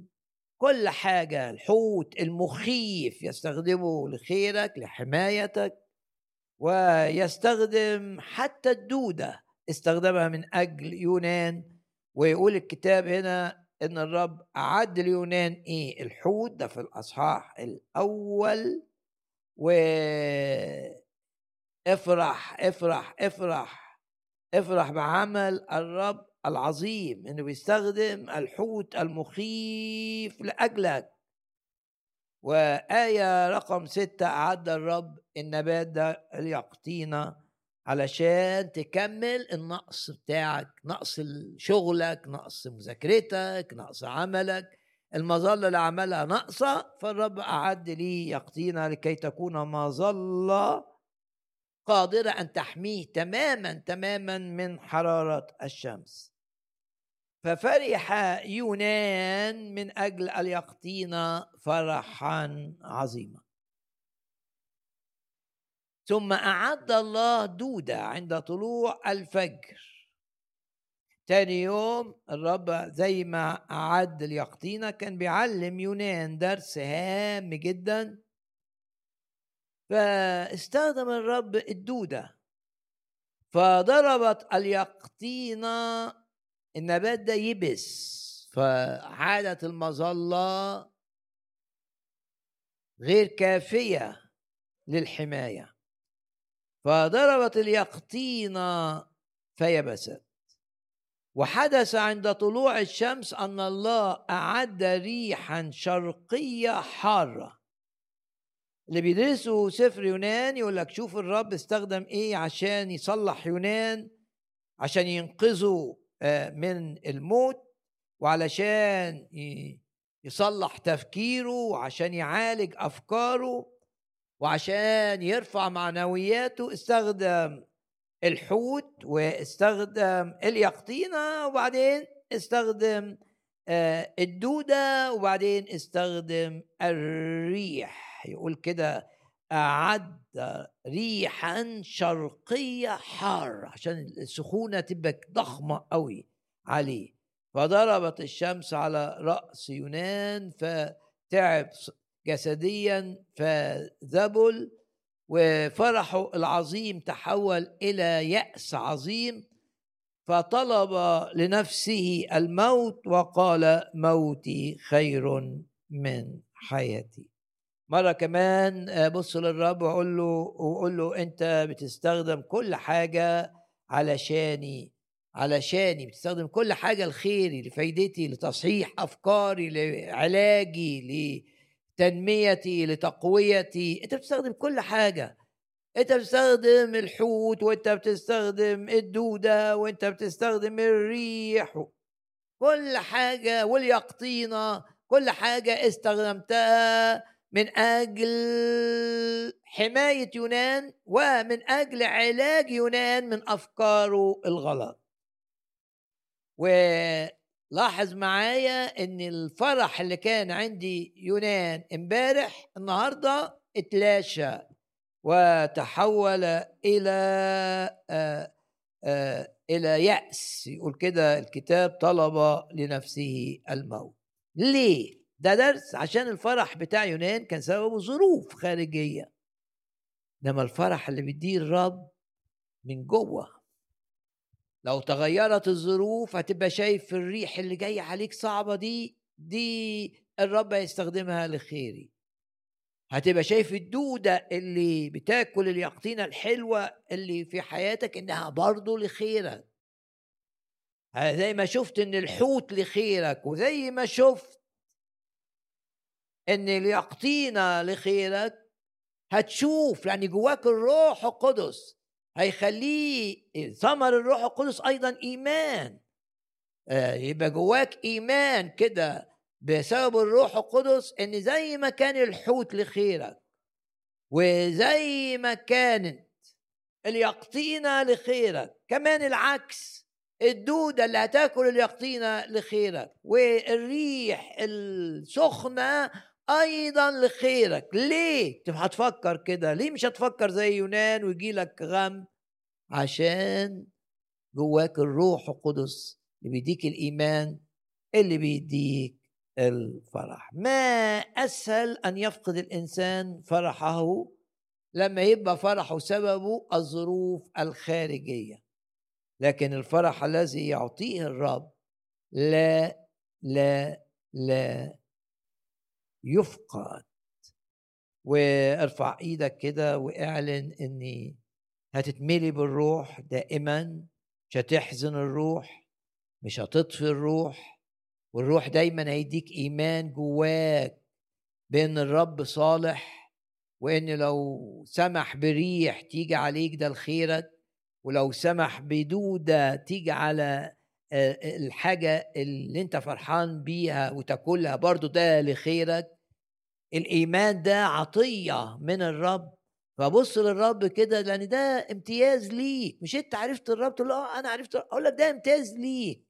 كل حاجة الحوت المخيف يستخدمه لخيرك لحمايتك ويستخدم حتى الدودة استخدمها من أجل يونان ويقول الكتاب هنا إن الرب أعد اليونان إيه؟ الحوت. ده في الأصحاح الأول. و إفرح إفرح إفرح. افرح بعمل الرب العظيم إنه بيستخدم الحوت المخيف لأجلك. وآية رقم ستة أعد الرب النبات ده اليقطينة علشان تكمل النقص بتاعك نقص شغلك نقص مذاكرتك نقص عملك. المظلة اللي عملها ناقصة فالرب أعد لي يقطينا لكي تكون مظلة قادرة أن تحميه تماما تماما من حرارة الشمس. ففرح يونان من أجل اليقطين فرحا عظيما. ثم أعد الله دودة عند طلوع الفجر. تاني يوم الرب زي ما أعد اليقطينة كان بيعلم يونان درس هام جدا. فاستخدم الرب الدودة. فضربت اليقطينة النبات ده يبس. فعادت المظلة غير كافية للحماية. فضربت اليقطينة فيبست. وحدث عند طلوع الشمس أن الله أعد ريحا شرقية حارة. اللي بيدرسوا سفر يونان يقول لك شوف الرب استخدم إيه عشان يصلح يونان عشان ينقذه آه، من الموت وعلشان يصلح تفكيره وعشان يعالج أفكاره وعشان يرفع معنوياته. استخدم الحوت واستخدم اليقطينة وبعدين استخدم آه، الدودة وبعدين استخدم الريح. يقول كده أعد ريحا شرقية حارة عشان السخونة تبقى ضخمة قوي عليه. فضربت الشمس على رأس يونان فتعب جسديا فذبل وفرحه العظيم تحول إلى يأس عظيم. فطلب لنفسه الموت وقال موتي خير من حياتي. مرة كمان بص للرب وقول له وقول له أنت بتستخدم كل حاجة علشاني علشاني بتستخدم كل حاجة لخيري لفايدتي لتصحيح أفكاري لعلاجي تنميتي لتقويتي. أنت بتستخدم كل حاجة. أنت بتستخدم الحوت وأنت بتستخدم الدودة وأنت بتستخدم الريح كل حاجة واليقطينة كل حاجة استخدمتها من أجل حماية يونان ومن أجل علاج يونان من افكاره الغلط. و لاحظ معايا إن الفرح اللي كان عندي يونان امبارح النهارده اتلاشى وتحول إلى آآ آآ إلى يأس. يقول كده الكتاب طلب لنفسه الموت. ليه؟ ده درس عشان الفرح بتاع يونان كان سببه ظروف خارجية. إنما الفرح اللي بيديه الرب من جوه. لو تغيرت الظروف هتبقى شايف الريح اللي جاية عليك صعبة دي دي الرب هيستخدمها لخيري. هتبقى شايف الدودة اللي بتاكل اليقطينة الحلوة اللي في حياتك إنها برضه لخيرك. زي ما شفت إن الحوت لخيرك وزي ما شفت إن اليقطينة لخيرك هتشوف يعني جواك الروح القدس هيخليه ثمر الروح القدس أيضا إيمان. آه، يبقى جواك إيمان كده بسبب الروح القدس إن زي ما كان الحوت لخيرك وزي ما كانت اليقطينه لخيرك كمان العكس الدودة اللي هتاكل اليقطينة لخيرك والريح السخنة أيضا لخيرك. ليه؟ هتفكر كده. ليه مش هتفكر زي يونان ويجي لك غم؟ عشان جواك الروح القدس اللي بيديك الإيمان اللي بيديك الفرح. ما أسهل أن يفقد الإنسان فرحه لما يبقى فرحه سببه الظروف الخارجية. لكن الفرح الذي يعطيه الرب لا لا لا يفقد. وارفع إيدك كده واعلن اني هتتملي بالروح دائما مش هتحزن الروح مش هتطفي الروح والروح دايما هيديك ايمان جواك بان الرب صالح وان لو سمح بريح تيجي عليك ده لخيرك ولو سمح بدودة تيجي على الحاجة اللي انت فرحان بيها وتاكلها برضو ده لخيرك. الإيمان ده عطية من الرب. فبص للرب كده لأن ده امتياز ليك. مش أنت عرفت الرب؟ تقول آه أنا عرفت. أقول لك ده امتياز ليك.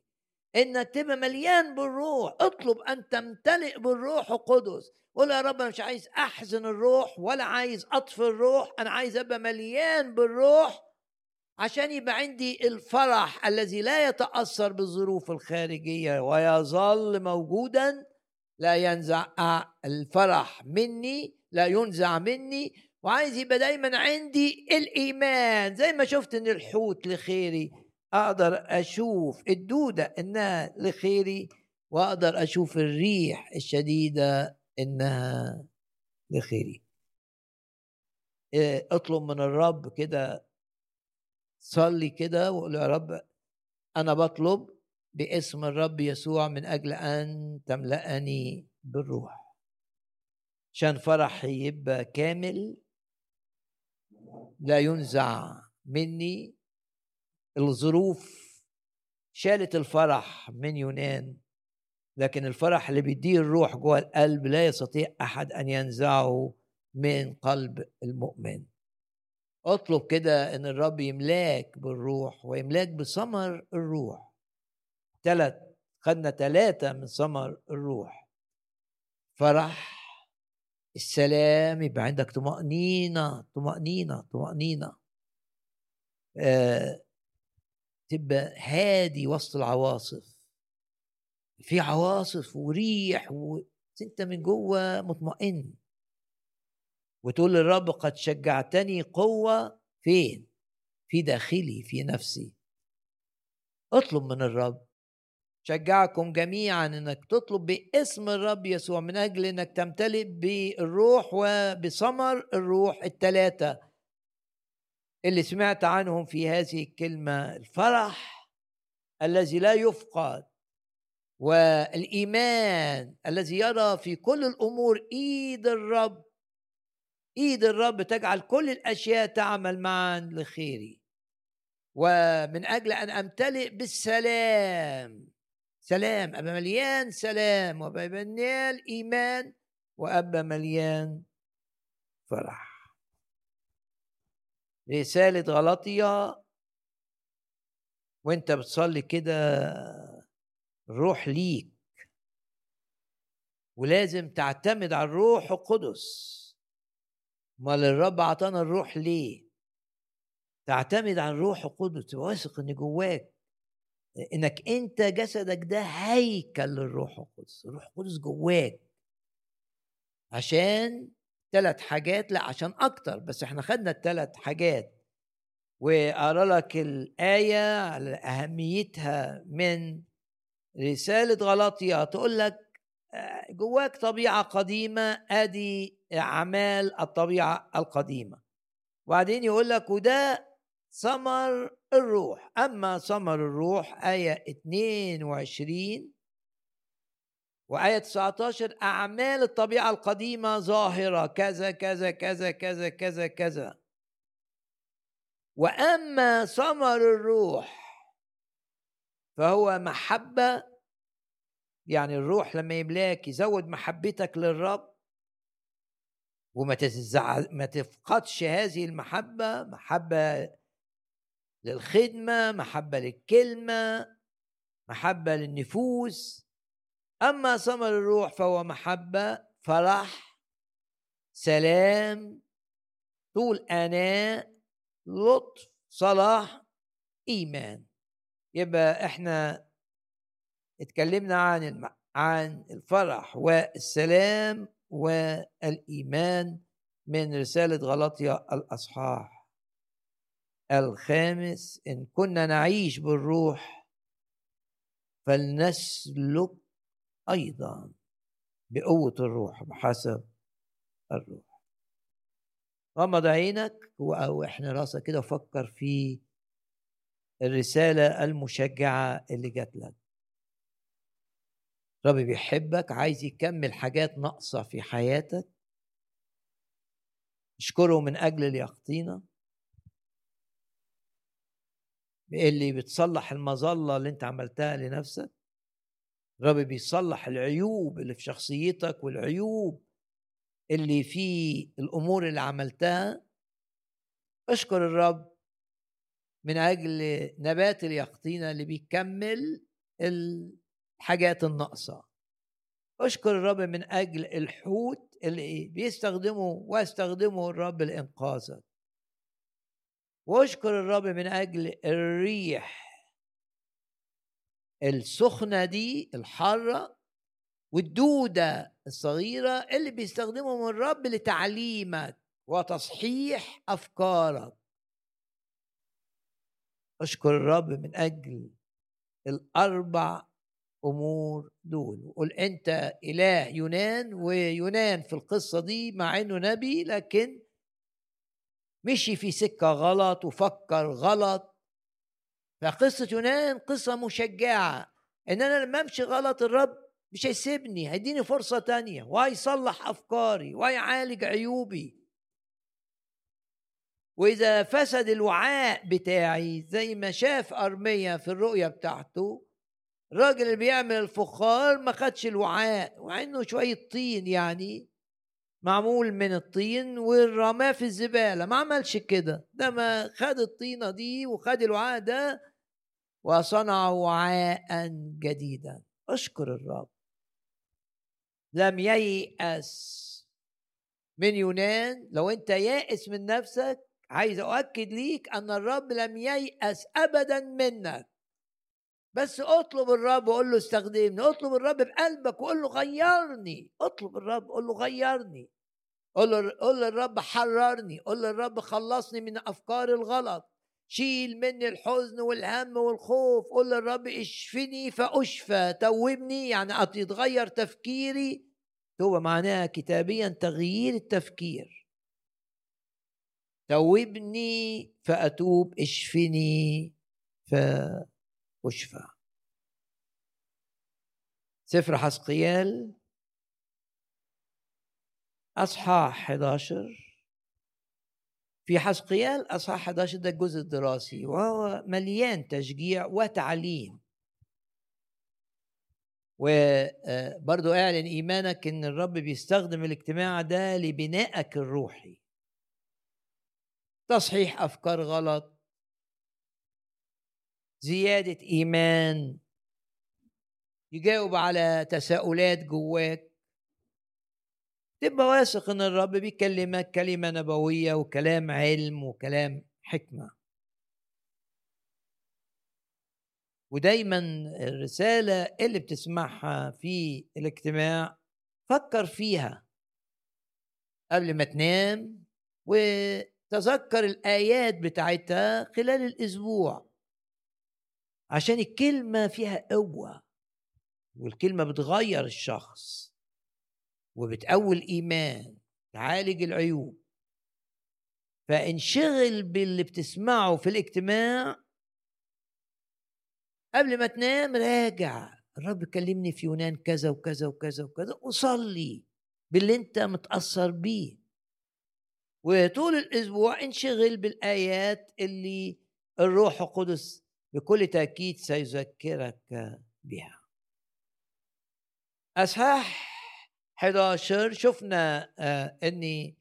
إنك تبقى مليان بالروح. اطلب أن تمتلئ بالروح القدس. قول يا رب أنا مش عايز أحزن الروح ولا عايز أطفي الروح. أنا عايز أبقى مليان بالروح عشان يبقى عندي الفرح الذي لا يتأثر بالظروف الخارجية ويظل موجودا لا ينزع الفرح مني لا ينزع مني. وعايز يبقى دايما عندي الإيمان. زي ما شفت إن الحوت لخيري أقدر أشوف الدودة إنها لخيري وأقدر أشوف الريح الشديدة إنها لخيري. إيه، اطلب من الرب كده صلي كده وقول يا رب أنا بطلب باسم الرب يسوع من أجل أن تملأني بالروح. عشان فرحي يبقى كامل لا ينزع مني الظروف. شالت الفرح من يونان لكن الفرح اللي بيديه الروح جوه القلب لا يستطيع أحد أن ينزعه من قلب المؤمن. أطلب كده إن الرب يملاك بالروح ويملاك بثمر الروح. ثلاث خدنا ثلاثة من ثمر الروح. فرح السلام يبقى عندك طمأنينة طمأنينة طمأنينة. آه تبقى هادي وسط العواصف. في عواصف وريح وانت من جوه مطمئن. وتقول للرب قد شجعتني قوة فين؟ في داخلي في نفسي. اطلب من الرب شجعكم جميعا إنك تطلب باسم الرب يسوع من أجل إنك تمتلئ بالروح وبثمر الروح الثلاثه اللي سمعت عنهم في هذه الكلمة الفرح الذي لا يفقد والإيمان الذي يرى في كل الأمور إيد الرب. إيد الرب تجعل كل الأشياء تعمل معا لخيري. ومن أجل أن أمتلئ بالسلام سلام ابقى مليان سلام وابقى مليان إيمان وابقى مليان فرح. رسالة غلطية. وأنت بتصلي كده الروح ليك. ولازم تعتمد على الروح القدس. امال الرب عطانا الروح ليه؟ تعتمد على الروح القدس. واثق ان جواك. إنك أنت جسدك ده هيكل للروح القدس الروح القدس جواك. عشان ثلاث حاجات لا عشان أكتر بس إحنا خدنا الثلاث حاجات. وأرى لك الآية على أهميتها من رسالة غلطية تقول لك آه، جواك طبيعة قديمة أدي أعمال الطبيعة القديمة. وبعدين يقول لك وده ثمر الروح. أما ثمر الروح آية 22 وآية 19 أعمال الطبيعة القديمة ظاهرة كذا كذا كذا كذا كذا كذا. وأما ثمر الروح فهو محبة يعني الروح لما يملاك يزود محبتك للرب. وما ما تفقدش هذه المحبة محبة للخدمة محبة للكلمة محبة للنفوس. أما ثمر الروح فهو محبة فرح سلام طول أناء لطف صلاح إيمان. يبقى إحنا اتكلمنا عن الم... عن الفرح والسلام والإيمان من رسالة غلطيا الأصحاح. الخامس إن كنا نعيش بالروح فلنسلك أيضا بقوة الروح بحسب الروح. غمض عينك أو إحنا راسك كده وفكر في الرسالة المشجعة اللي جات لك. رب بيحبك عايز يكمل حاجات ناقصة في حياتك. اشكره من أجل اليقطينه اللي بتصلح المظلة اللي انت عملتها لنفسك رب بيصلح العيوب اللي في شخصيتك والعيوب اللي في الأمور اللي عملتها. اشكر الرب من أجل نبات اليقطينه اللي بيكمل الحاجات الناقصة. اشكر الرب من أجل الحوت اللي بيستخدمه واستخدمه الرب لإنقاذك. واشكر الرب من أجل الريح السخنة دي الحارة والدودة الصغيرة اللي بيستخدمهم الرب لتعليمك وتصحيح أفكارك. أشكر الرب من أجل الأربع أمور دول. وقل أنت إله يونان ويونان في القصة دي مع إنه نبي لكن مشي في سكة غلط وفكر غلط. فقصة يونان قصة مشجعة. إن أنا لما أمشي غلط الرب مش هيسيبني هيديني فرصة تانية. وهيصلح أفكاري وهيعالج عيوبي. وإذا فسد الوعاء بتاعي زي ما شاف أرميا في الرؤية بتاعته الراجل اللي بيعمل الفخار ما خدش الوعاء مع إنه شوية طين يعني. معمول من الطين ورماه في الزبالة. ما عملش كده. ده ما خد الطينة دي وخد الوعاء ده وصنع وعاء جديدا. أشكر الرب. لم ييأس من يونان. لو أنت يائس من نفسك عايز أؤكد ليك أن الرب لم ييأس ابدا منك. بس أطلب الرب وقول له استخدمني. أطلب الرب بقلبك وقول له غيرني. أطلب الرب قول له غيرني. قول قول للرب حررني قول للرب خلصني من أفكار الغلط. شيل مني الحزن والهم والخوف. قول للرب اشفني فأشفى توبني يعني يتغير تفكيري. توبة معناها كتابيا تغيير التفكير. توبني فأتوب اشفني فأشفى. سفر حسقيال أصحاح 11 في حسقيال أصحاح 11 ده الجزء الدراسي وهو مليان تشجيع وتعليم. وبرضو اعلن إيمانك إن الرب بيستخدم الاجتماع ده لبنائك الروحي. تصحيح أفكار غلط. زيادة إيمان. يجاوب على تساؤلات جواك. تبقى واثق إن الرب بيكلمك كلمة نبوية وكلام علم وكلام حكمة. ودايما الرسالة اللي بتسمعها في الاجتماع فكر فيها قبل ما تنام وتذكر الآيات بتاعتها خلال الأسبوع عشان الكلمة فيها قوة والكلمة بتغير الشخص. وبتقوي الإيمان تعالج العيوب. فانشغل باللي بتسمعه في الاجتماع. قبل ما تنام راجع الرب كلمني في يونان كذا وكذا وكذا وكذا وصلي باللي أنت متأثر بيه. وطول الأسبوع انشغل بالآيات اللي الروح القدس بكل تأكيد سيذكرك بها. أصحاح 11 شفنا آه، ان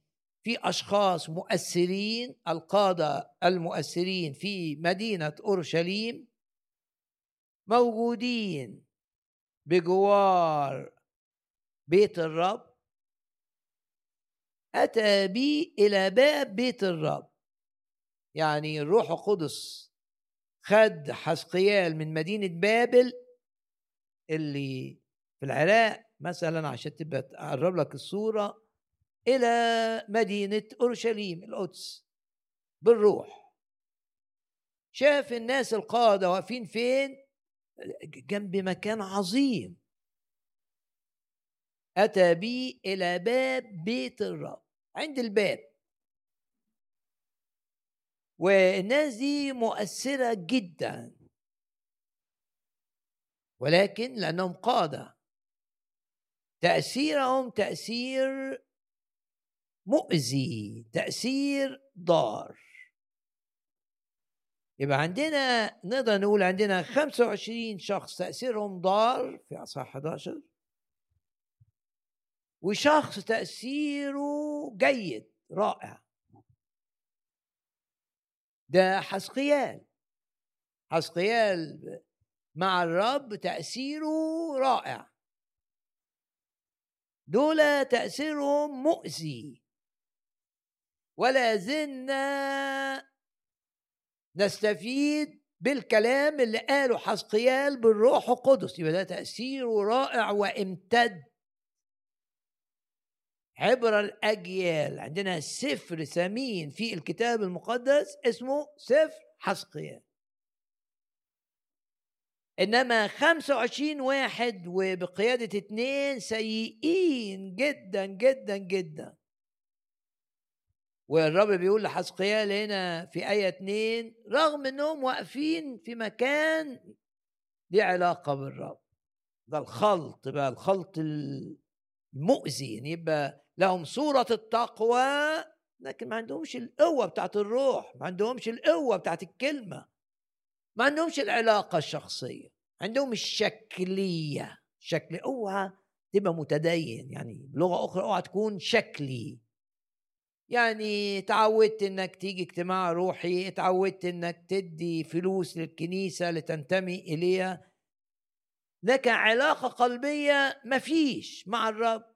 في أشخاص مؤثرين القادة المؤثرين في مدينة أورشليم موجودين بجوار بيت الرب. أتى بي إلى باب بيت الرب. يعني الروح القدس خد حسقيال من مدينة بابل اللي في العراق. مثلا عشان تبقى اقرب لك الصورة إلى مدينة أورشليم القدس بالروح. شاف الناس القادة واقفين فين؟ جنب مكان عظيم. أتى بي إلى باب بيت الرب عند الباب. والناس دي مؤثرة جدا. ولكن لأنهم قادة. تأثيرهم تأثير مؤذي تأثير ضار. يبقى عندنا نقدر نقول عندنا 25 شخص تأثيرهم ضار في أصحاح 11 وشخص تأثيره جيد رائع. ده حسقيال. حسقيال مع الرب تأثيره رائع. دول تأثيرهم مؤذي. ولا زلنا نستفيد بالكلام اللي قاله حسقيال بالروح القدس. يبقى ده تأثيره رائع وامتد. عبر الأجيال عندنا سفر ثمين في الكتاب المقدس اسمه سفر حسقيال إنما 25 واحد وبقيادة اثنين سيئين جدا جدا جدا. والرب بيقول لحسقيال هنا في آية اتنين رغم إنهم واقفين في مكان ليه علاقة بالرب. ده الخلط بقى الخلط المؤذي. يعني يبقى لهم صورة التقوى لكن ما عندهمش القوة بتاعت الروح ما عندهمش القوة بتاعت الكلمة. ما عندهمش العلاقة الشخصية عندهم الشكلية. شكل أوعى تبقى متدين يعني بلغة أخرى أوعى تكون شكلي. يعني تعودت إنك تيجي اجتماع روحي تعودت إنك تدي فلوس للكنيسة لتنتمي إليها. لك علاقة قلبية مفيش مع الرب.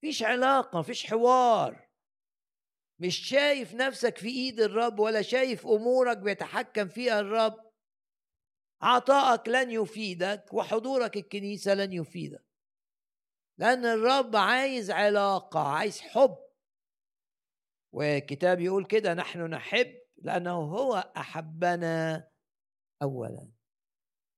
فيش علاقة فيش حوار. مش شايف نفسك في إيد الرب ولا شايف أمورك بيتحكم فيها الرب. عطائك لن يفيدك وحضورك الكنيسة لن يفيدك. لأن الرب عايز علاقة عايز حب. والكتاب يقول كده نحن نحب لأنه هو أحبنا اولا.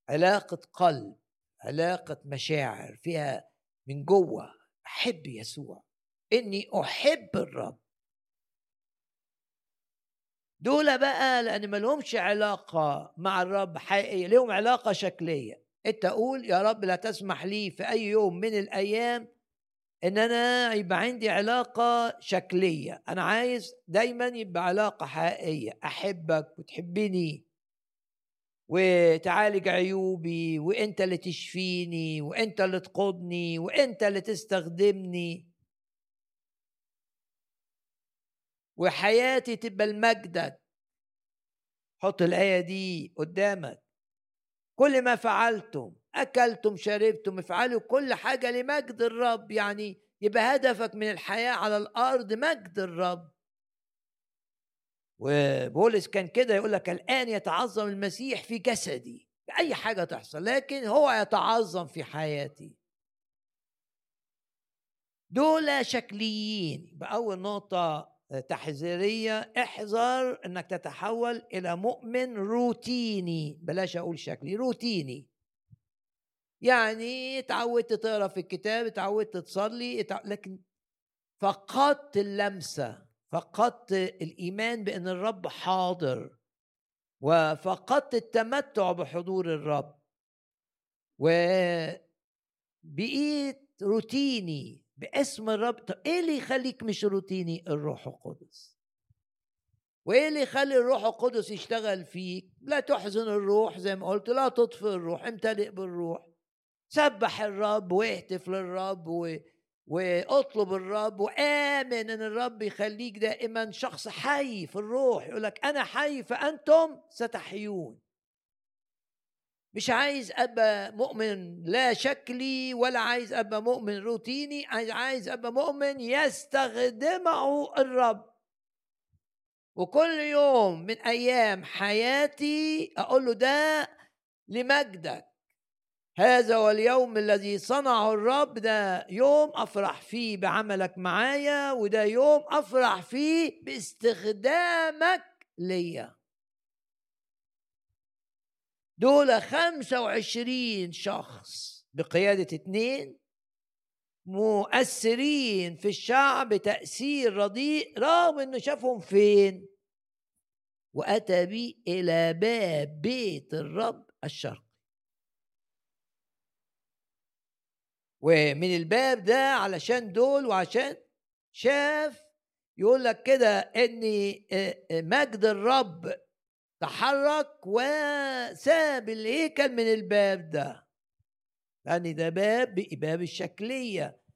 علاقة قلب علاقة مشاعر فيها من جوه أحب يسوع. إني أحب الرب. دول بقى لأن ما لهمش علاقة مع الرب حقيقية لهم علاقة شكلية. أنت قول يا رب لا تسمح لي في أي يوم من الأيام إن أنا يبقى عندي علاقة شكلية. أنا عايز دايما يبقى علاقة حقيقية. أحبك وتحبني وتعالج عيوبي وأنت اللي تشفيني وأنت اللي تقودني وأنت اللي تستخدمني. وحياتي تبقى لمجدك حط الآية دي قدامك. كل ما فعلتم أكلتم شربتم افعلوا كل حاجة لمجد الرب يعني يبقى هدفك من الحياة على الأرض مجد الرب. وبولس كان كده يقول لك الآن يتعظم المسيح في جسدي أي حاجة تحصل لكن هو يتعظم في حياتي. دول شكليين. بأول نقطة تحذيرية احذر إنك تتحول إلى مؤمن روتيني. بلاش أقول شكلي روتيني. يعني تعودت تقرأ في الكتاب تعودت تصلي لكن فقدت اللمسة فقدت الإيمان بأن الرب حاضر وفقدت التمتع بحضور الرب. وبقيت روتيني. باسم الرب. طب إيه اللي يخليك مش روتيني؟ الروح القدس. وإيه اللي يخلي الروح القدس يشتغل فيك؟ لا تحزن الروح زي ما قلت لا تطفئ الروح امتلئ بالروح. سبح الرب واهتف للرب و... واطلب الرب وآمن إن الرب يخليك دائما شخص حي في الروح. يقول لك أنا حي فأنتم ستحيون. مش عايز أبقى مؤمن لا شكلي ولا عايز أبقى مؤمن روتيني عايز أبقى مؤمن يستخدمه الرب. وكل يوم من أيام حياتي أقول له ده لمجدك. هذا هو اليوم الذي صنعه الرب ده يوم أفرح فيه بعملك معايا وده يوم أفرح فيه باستخدامك ليا. دول خمسة وعشرين شخص بقيادة اتنين مؤثرين في الشعب تأثير رديء رغم إنه شافهم فين؟ وأتى بي إلى باب بيت الرب الشرقي. ومن الباب ده علشان دول وعشان شاف يقول لك كده ان مجد الرب تحرك وساب الهيكل من الباب ده. لأن ده باب باب الشكلية.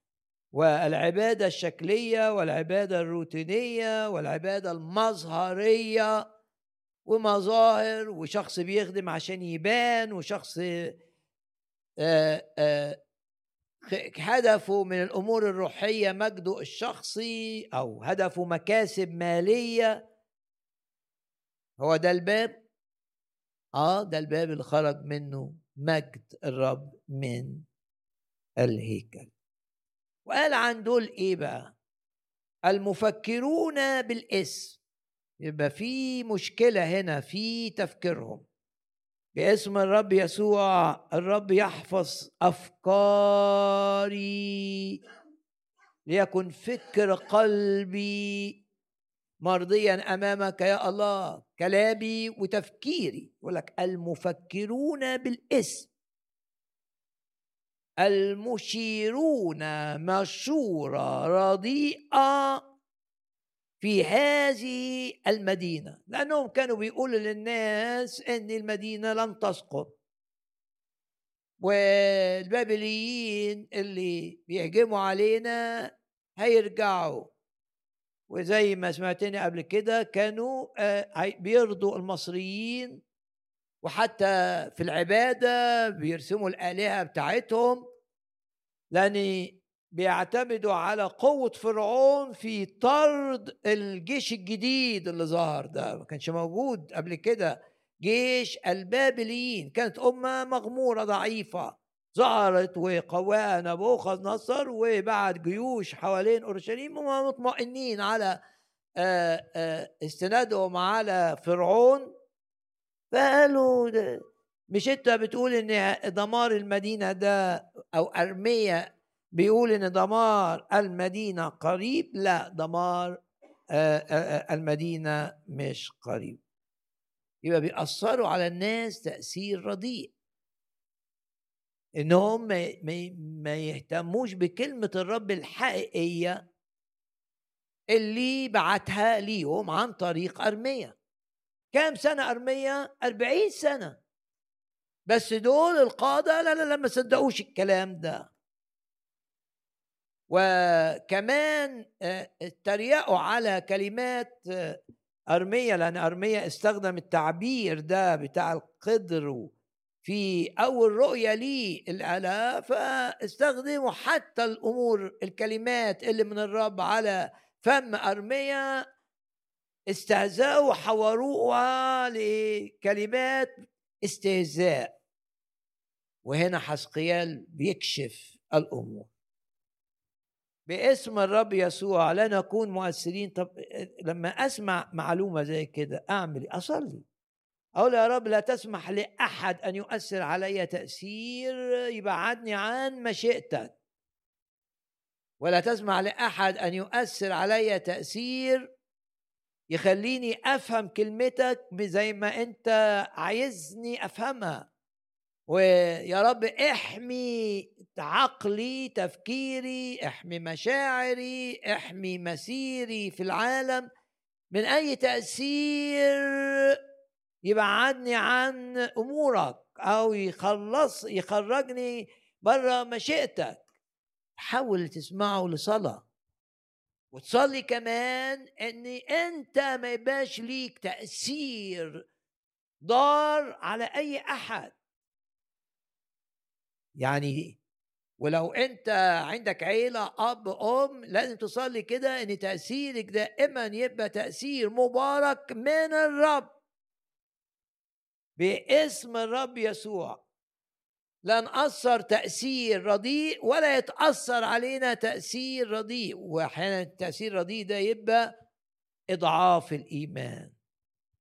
والعبادة الشكلية والعبادة الروتينية والعبادة المظهرية ومظاهر وشخص بيخدم عشان يبان وشخص هدفه من الأمور الروحية مجده الشخصي أو هدفه مكاسب مالية. هو ده الباب؟ آه ده الباب اللي خرج منه مجد الرب من الهيكل. وقال عن دول إيه بقى؟ المفكرون بالاسم. يبقى في مشكلة هنا في تفكيرهم. باسم الرب يسوع الرب يحفظ أفكاري ليكن فكر قلبي مرضيا أمامك يا الله كلامي وتفكيري. يقول لك المفكرون بالاسم. المشيرون مشورة رديئه في هذه المدينة. لأنهم كانوا بيقولوا للناس أن المدينة لن تسقط. والبابليين اللي بيهجموا علينا هيرجعوا. وزي ما سمعتني قبل كده كانوا آه، بيرضوا المصريين وحتى في العبادة بيرسموا الآلهة بتاعتهم لأن بيعتمدوا على قوة فرعون في طرد الجيش الجديد اللي ظهر ده. ما كانش موجود قبل كده جيش البابليين. كانت أمة مغمورة ضعيفة. ظهرت وقواها نبوخذ نصر وبعد جيوش حوالين أورشليم هم مطمئنين على استنادهم على فرعون. فقالوا مش انت بتقول إن دمار المدينة ده أو أرمية بيقول إن دمار المدينة قريب؟ لا دمار المدينة مش قريب. يبقى بيأثروا على الناس تأثير رديء. انهم ما يهتموش بكلمة الرب الحقيقية اللي بعتها ليهم عن طريق أرمية كام سنة أرمية؟ أربعين سنة. بس دول القادة لا لا لا ما صدقوش الكلام ده. وكمان اتريقوا على كلمات أرمية لأن أرمية استخدم التعبير ده بتاع القدر في أول رؤية ليه الآلة فاستخدموا حتى الأمور الكلمات اللي من الرب على فم أرمية استهزأوا وحوروها لكلمات استهزاء. وهنا حسقيال بيكشف الأمور. باسم الرب يسوع لا نكون مؤثرين. طب لما أسمع معلومة زي كده أعمل إيه؟ أقول يا رب لا تسمح لأحد أن يؤثر علي تأثير يبعدني عن مشيئتك. ولا تسمح لأحد أن يؤثر علي تأثير يخليني أفهم كلمتك زي ما أنت عايزني أفهمها. ويا رب احمي عقلي تفكيري احمي مشاعري احمي مسيري في العالم من أي تأثير يبعدني عن أمورك أو يخلص يخرجني بره مشيئتك حاول تسمعه لصلاة. وتصلي كمان إن أنت ما يبقاش ليك تأثير ضار على أي أحد. يعني ولو أنت عندك عيلة أب أم لازم تصلي كده إن تأثيرك دائما يبقى تأثير مبارك من الرب. باسم الرب يسوع. لا نأثر تأثير رديء ولا يتأثر علينا تأثير رديء. وأحيانا التأثير الرديء ده يبقى إضعاف الإيمان.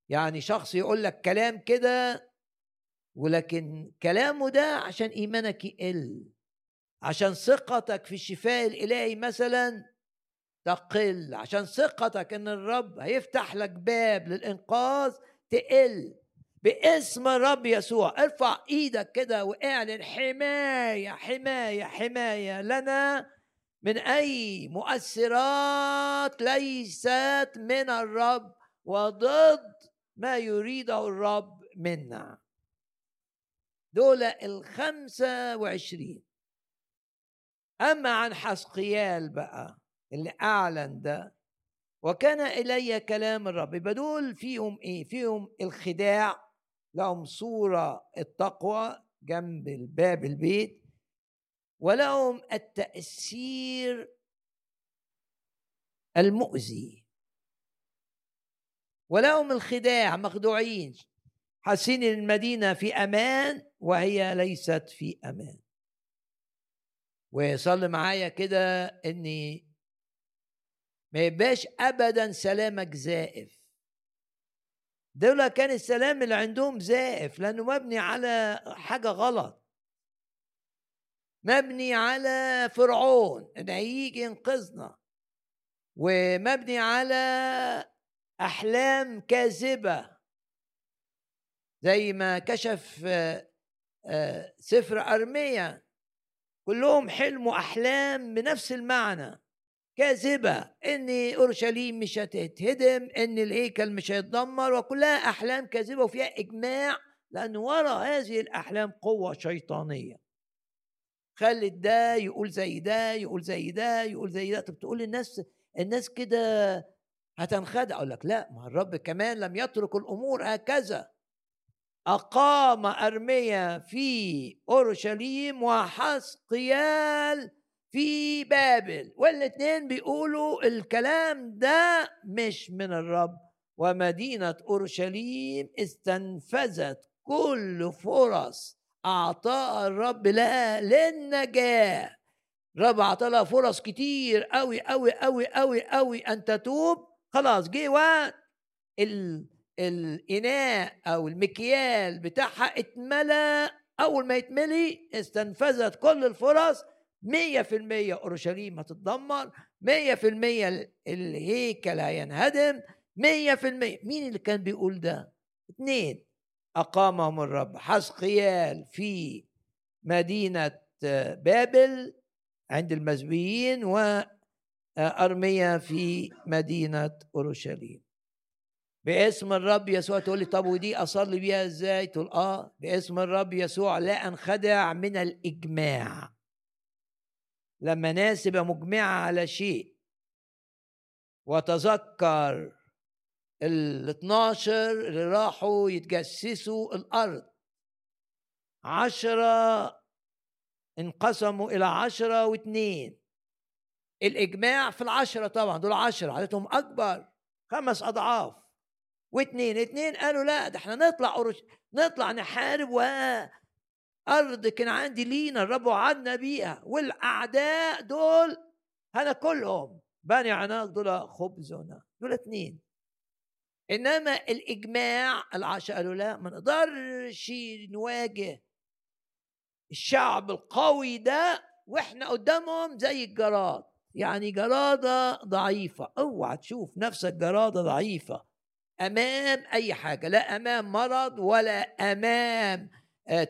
يعني شخص يقول لك كلام كده ولكن كلامه ده عشان إيمانك يقل. عشان ثقتك في الشفاء الإلهي مثلا تقل. عشان ثقتك إن الرب هيفتح لك باب للإنقاذ تقل. باسم الرب يسوع. ارفع إيدك كده واعلن حماية حماية حماية لنا من أي مؤثرات ليست من الرب وضد ما يريده الرب منا. دول الخمسة وعشرين. أما عن حسقيال بقى اللي أعلن ده وكان إلي كلام الرب. يبقى دول فيهم إيه؟ فيهم الخداع لهم صورة التقوى جنب الباب البيت ولهم التأثير المؤذي. ولهم الخداع مخدوعين حاسين المدينة في أمان وهي ليست في أمان. وصلي معايا كده إني ما يبقاش ابدا سلامك زائف. دول كان السلام اللي عندهم زائف لأنه مبني على حاجة غلط. مبني على فرعون إن هيجي ينقذنا. ومبني على أحلام كاذبة. زي ما كشف آه، آه، سفر أرميا. كلهم حلموا أحلام بنفس المعنى. كاذبة إن أورشليم مش هتتهدم إن الهيكل مش هيتدمر وكلها أحلام كاذبة وفيها إجماع لأن وراء هذه الأحلام قوة شيطانية. خلت ده يقول زي ده يقول زي ده يقول زي ده. طب تقول للناس الناس كده هتنخدع أقول لك لا ما الرب كمان لم يترك الأمور هكذا. أقام أرميا في أورشليم وحسقيال في بابل والاثنين بيقولوا الكلام ده مش من الرب. ومدينة أورشليم استنفذت كل فرص أعطاها الرب لها للنجاة. الرب أعطى لها فرص كتير أوي أوي أوي أوي أوي أن تتوب. خلاص جه وقت ال... الإناء أو المكيال بتاعها اتملى. أول ما يتملي استنفذت كل الفرص مية في المية أورشليم هتتدمر مية في المية الهيكل هينهدم مية في المية مين اللي كان بيقول ده؟ اتنين أقامهم الرب حسقيال في مدينة بابل عند المزبيين وأرميا في مدينة أورشليم. باسم الرب يسوع تقول لي طب ودي أصلي بيها إزاي؟ تقول آه باسم الرب يسوع لا أنخدع من الإجماع. لما ناس تبقى مجمعة على شيء. وتذكر ال 12 اللي راحوا يتجسسوا الأرض. عشرة انقسموا إلى عشرة واثنين. الإجماع في العشرة طبعا دول عشرة عددهم أكبر خمس أضعاف. واثنين اثنين قالوا لا ده إحنا نطلع. نطلع نحارب و أرض كنعان دي لينا الرب وعدنا بيها والأعداء دول هناكلهم بني عناق دول خبزنا دول اتنين إنما الإجماع العشاء قالوا لا ما نقدرش نواجه الشعب القوي ده وإحنا قدامهم زي الجراد. يعني جرادة ضعيفة أوعى تشوف نفسك جرادة ضعيفة أمام أي حاجة لا أمام مرض ولا أمام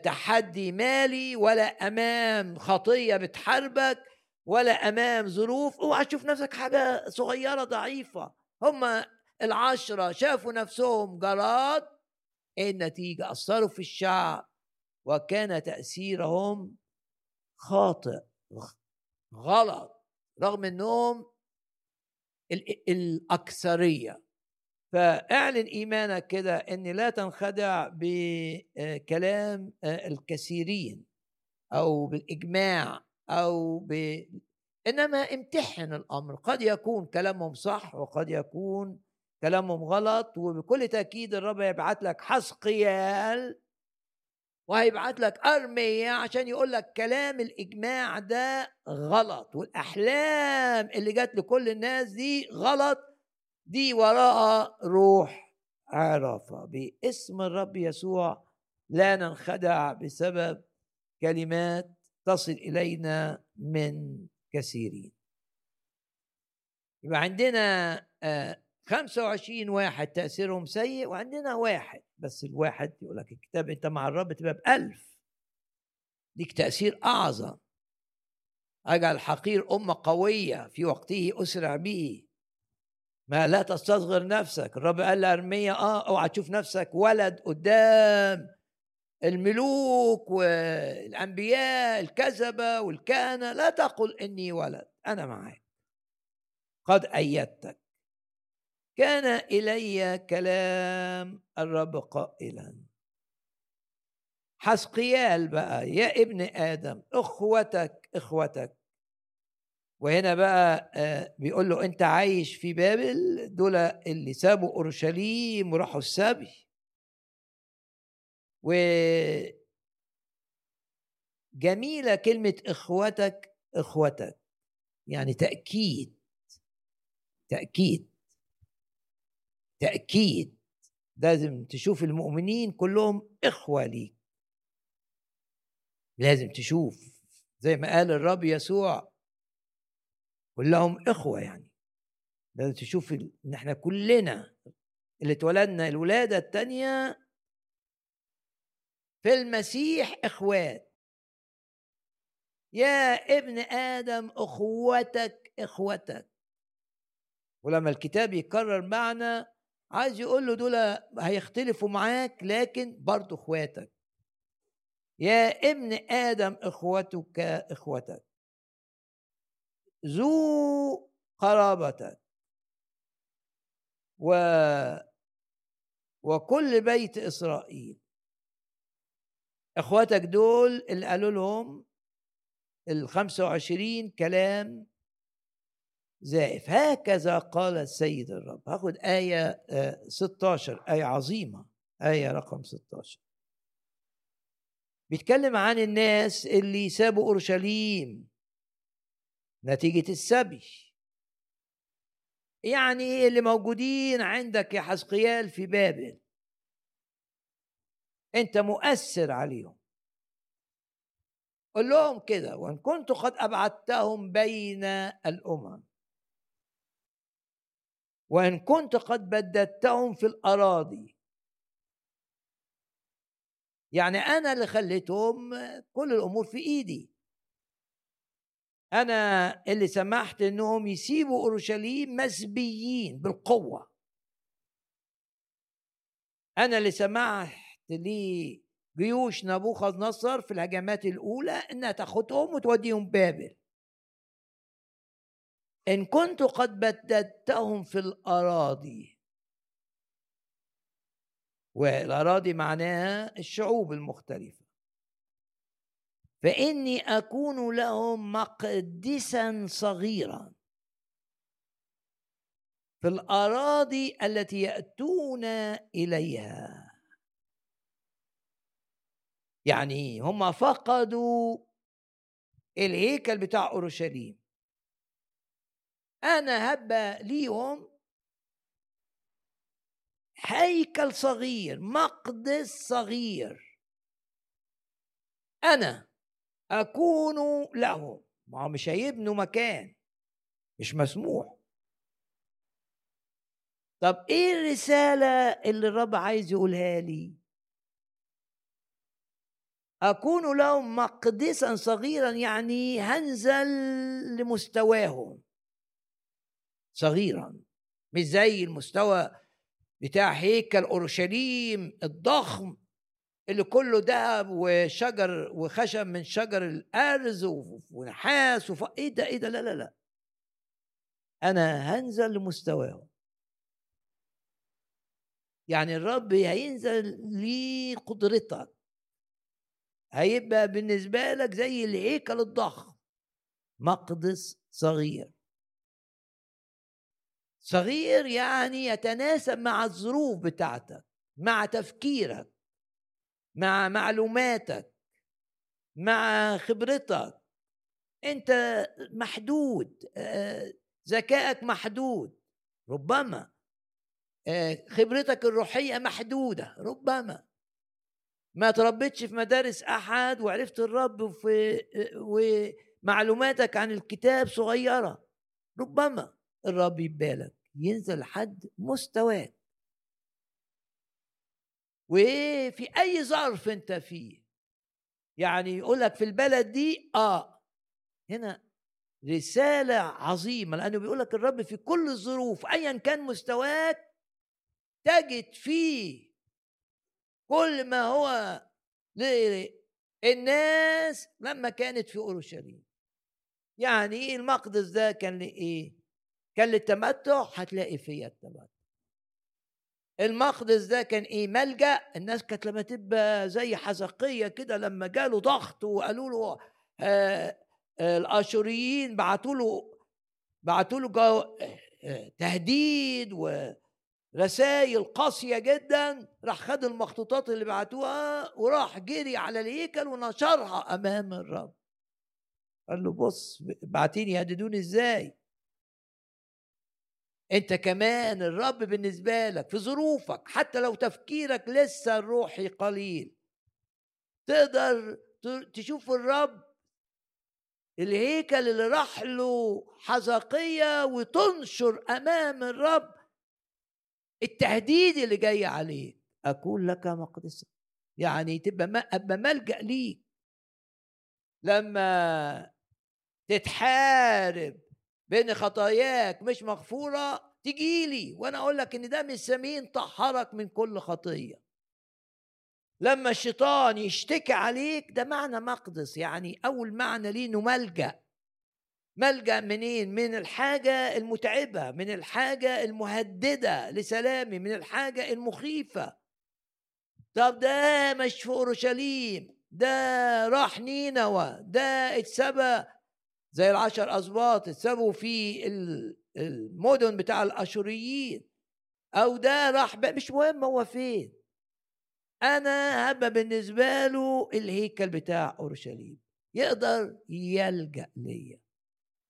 تحدي مالي ولا أمام خطية بتحاربك ولا أمام ظروف. اوعى تشوف نفسك حاجة صغيرة ضعيفة. هم العشرة شافوا نفسهم جراد إيه النتيجة أثروا في الشعب وكان تأثيرهم خاطئ غلط رغم إنهم الأكثرية. فاعلن إيمانك كده إن لا تنخدع بكلام الكثيرين أو بالإجماع أو ب إنما امتحن الأمر. قد يكون كلامهم صح وقد يكون كلامهم غلط وبكل تأكيد الرب يبعت لك حسقيال وهيبعت لك أرمية عشان يقول لك كلام الإجماع ده غلط والأحلام اللي جت لكل الناس دي غلط دي وراها روح عرفة. باسم الرب يسوع لا ننخدع بسبب كلمات تصل إلينا من كثيرين. يبقى عندنا 25 آه، واحد تأثيرهم سيء وعندنا واحد بس الواحد يقول لك الكتاب أنت مع الرب تبقى بألف. ليك تأثير أعظم. أجعل حقير أمة قوية في وقته أسرع به. ما لا تستصغر نفسك. الرب قال لأرمية آه أوعى تشوف نفسك ولد قدام الملوك والأنبياء الكذبة والكهنة. لا تقل إني ولد أنا معك قد أيدتك. كان إلي كلام الرب قائلا. حسقيال بقى يا ابن آدم إخوتك إخوتك. وهنا بقى آه، بيقول له أنت عايش في بابل دول اللي سابوا أورشليم وراحوا السبي. و جميلة كلمة إخوتك إخوتك يعني تأكيد تأكيد تأكيد. لازم تشوف المؤمنين كلهم إخوة ليك. لازم تشوف. زي ما قال الرب يسوع كلهم إخوة يعني. لازم تشوف إن إحنا كلنا اللي اتولدنا الولادة التانية في المسيح إخوات. يا ابن آدم أخوتك إخوتك. ولما الكتاب يكرر معنى عايز يقول له دول هيختلفوا معاك لكن برضه إخواتك. يا ابن آدم إخوتك إخوتك. ذو قرابتك و وكل بيت إسرائيل. إخواتك دول اللي قالوا لهم ال 25 كلام زائف. هكذا قال السيد الرب. هاخد آية 16 آه، آية عظيمة. آية رقم 16 بيتكلم عن الناس اللي سابوا أورشليم. نتيجة السبي يعني اللي موجودين عندك يا حزقيال في بابل؟ أنت مؤثر عليهم. قل لهم كده وإن كنت قد أبعدتهم بين الأمم. وإن كنت قد بددتهم في الأراضي. يعني أنا اللي خليتهم كل الأمور في إيدي. أنا اللي سمحت إنهم يسيبوا أورشليم مسبيين بالقوة. أنا اللي سمحت لجيوش نبوخذ نصر في الهجمات الأولى إنها تاخدهم وتوديهم بابل. إن كنت قد بددتهم في الأراضي. والأراضي معناها الشعوب المختلفة. فإني أكون لهم مقدسا صغيرا. في الأراضي التي يأتون إليها. يعني هم فقدوا الهيكل بتاع أورشليم. أنا هبقى ليهم هيكل صغير مقدس صغير. أنا أكون لهم ما مش هيبنوا مكان مش مسموح. طب إيه الرسالة اللي الرب عايز يقولها لي؟ أكون لهم مقدسا صغيرا يعني هنزل لمستواهم. صغيرا مش زي المستوى بتاع هيكل أورشليم الضخم. اللي كله ذهب وشجر وخشب من شجر الأرز ونحاس وف... إيه ده إيه ده لا لا لا. أنا هنزل لمستواهم. يعني الرب هينزل لقدرتك. هيبقى بالنسبة لك زي الهيكل الضخم. مقدس صغير. صغير يعني يتناسب مع الظروف بتاعتك مع تفكيرك. مع معلوماتك مع خبرتك. أنت محدود ذكائك محدود. ربما خبرتك الروحية محدودة. ربما. ما تربيتش في مدارس أحد وعرفت الرب وفي ومعلوماتك عن الكتاب صغيرة. ربما الرب يبالك ينزل لحد مستواك. وفي أي ظرف أنت فيه. يعني يقول لك في البلد دي آه. هنا رسالة عظيمة لأنه بيقول لك الرب في كل الظروف ايا كان مستواك تجد فيه كل ما هو للناس لما كانت في أورشليم. يعني المقدس ده؟ كان لإيه؟ كان للتمتع هتلاقي فيها التمتع. المقدس ده كان إيه؟ ملجأ. الناس كانت لما تبقى زي حزقية كده لما جاله ضغط وقالوا له آه آه الآشوريين بعتوا له بعتوا له آه تهديد ورسائل قاسية جدا. راح خد المخطوطات اللي بعتوها وراح جري على الهيكل ونشرها أمام الرب. قال له بص بعتين يهددوني إزاي؟ أنت كمان الرب بالنسبة لك في ظروفك حتى لو تفكيرك لسه الروحي قليل. تقدر تشوف الرب الهيكل اللي راح له حزقية وتنشر أمام الرب التهديد اللي جاي عليك. أكون لك مقدسا يعني تبقى أبقى ملجأ ليك. لما تتحارب بين خطاياك مش مغفورة تجي لي وأنا أقول لك إن دم السمين طهرك من كل خطية. لما الشيطان يشتكي عليك ده معنى مقدس يعني أول معنى ليه إنه ملجأ. ملجأ منين؟ من الحاجة المتعبة من الحاجة المهددة لسلامي من الحاجة المخيفة. طب ده مش في اورشليم ده راح نينوى ده اتسبى زي العشر أسباط اتسابوا في المدن بتاع الأشوريين. أو ده راح مش مهم هو فين. أنا هبقى بالنسبة له الهيكل بتاع أورشليم. يقدر يلجأ ليا.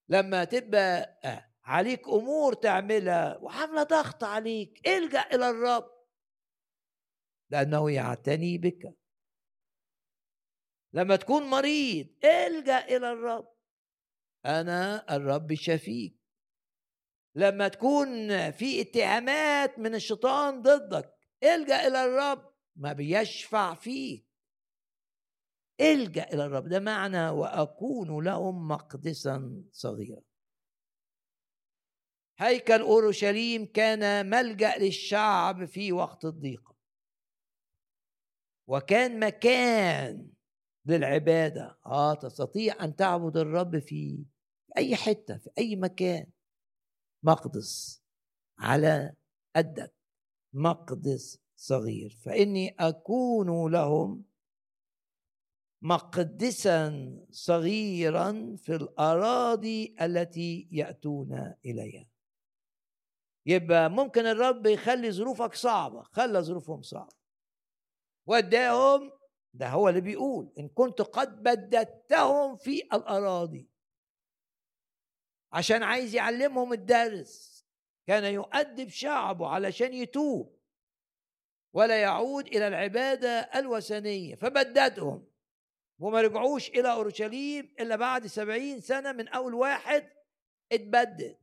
لما تبقى عليك أمور تعملها وعاملة ضغط عليك الجأ إلى الرب. لأنه يعتني بك. لما تكون مريض الجأ إلى الرب. أنا الرب شفيك لما تكون في اتهامات من الشيطان ضدك إلجأ إلى الرب ما بيشفع فيك. إلجأ إلى الرب ده معنى وأكون لهم مقدسا صغيرا. هيكل أورشليم كان ملجأ للشعب في وقت الضيقة. وكان مكان للعبادة. آه تستطيع أن تعبد الرب في أي حتة في أي مكان. مقدس على قدك. مقدس صغير. فإني أكون لهم مقدسا صغيرا في الأراضي التي يأتون إليها. يبقى ممكن الرب يخلي ظروفك صعبة. خلى ظروفهم صعبة. وداهم ده هو اللي بيقول إن كنت قد بددتهم في الأراضي. عشان عايز يعلمهم الدرس. كان يؤدب شعبه علشان يتوب. ولا يعود إلى العبادة الوثنية. فبددهم. وما رجعوش إلى أورشليم إلا بعد سبعين سنة من أول واحد اتبدد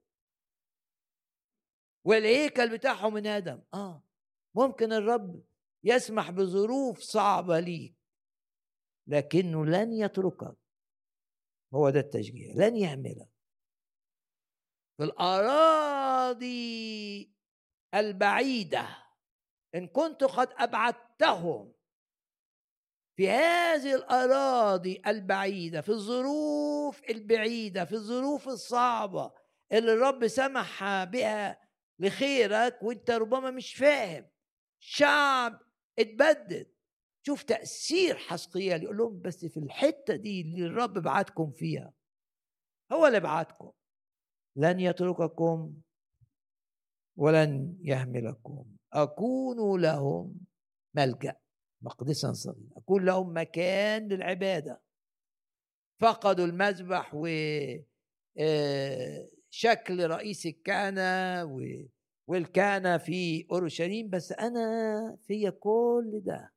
والهيكل بتاعهم انهدم. آه. ممكن الرب يسمح بظروف صعبة ليك. لكنه لن يتركك هو ده التشجيع لن يهملك في الأراضي البعيدة إن كنت قد أبعدتهم. في هذه الأراضي البعيدة في الظروف البعيدة في الظروف الصعبة اللي الرب سمح بها لخيرك وانت ربما مش فاهم. شعب اتبدد. شوف تأثير حسقيال يقول لهم بس في الحتة دي اللي الرب بعتكم فيها هو اللي بعتكم. لن يترككم ولن يهملكم. أكون لهم ملجأ مقدسا صغيرا. أكون لهم مكان للعبادة. فقدوا المذبح و آه، شكل رئيس الكهنة والكهنة في أورشليم بس أنا في كل ده.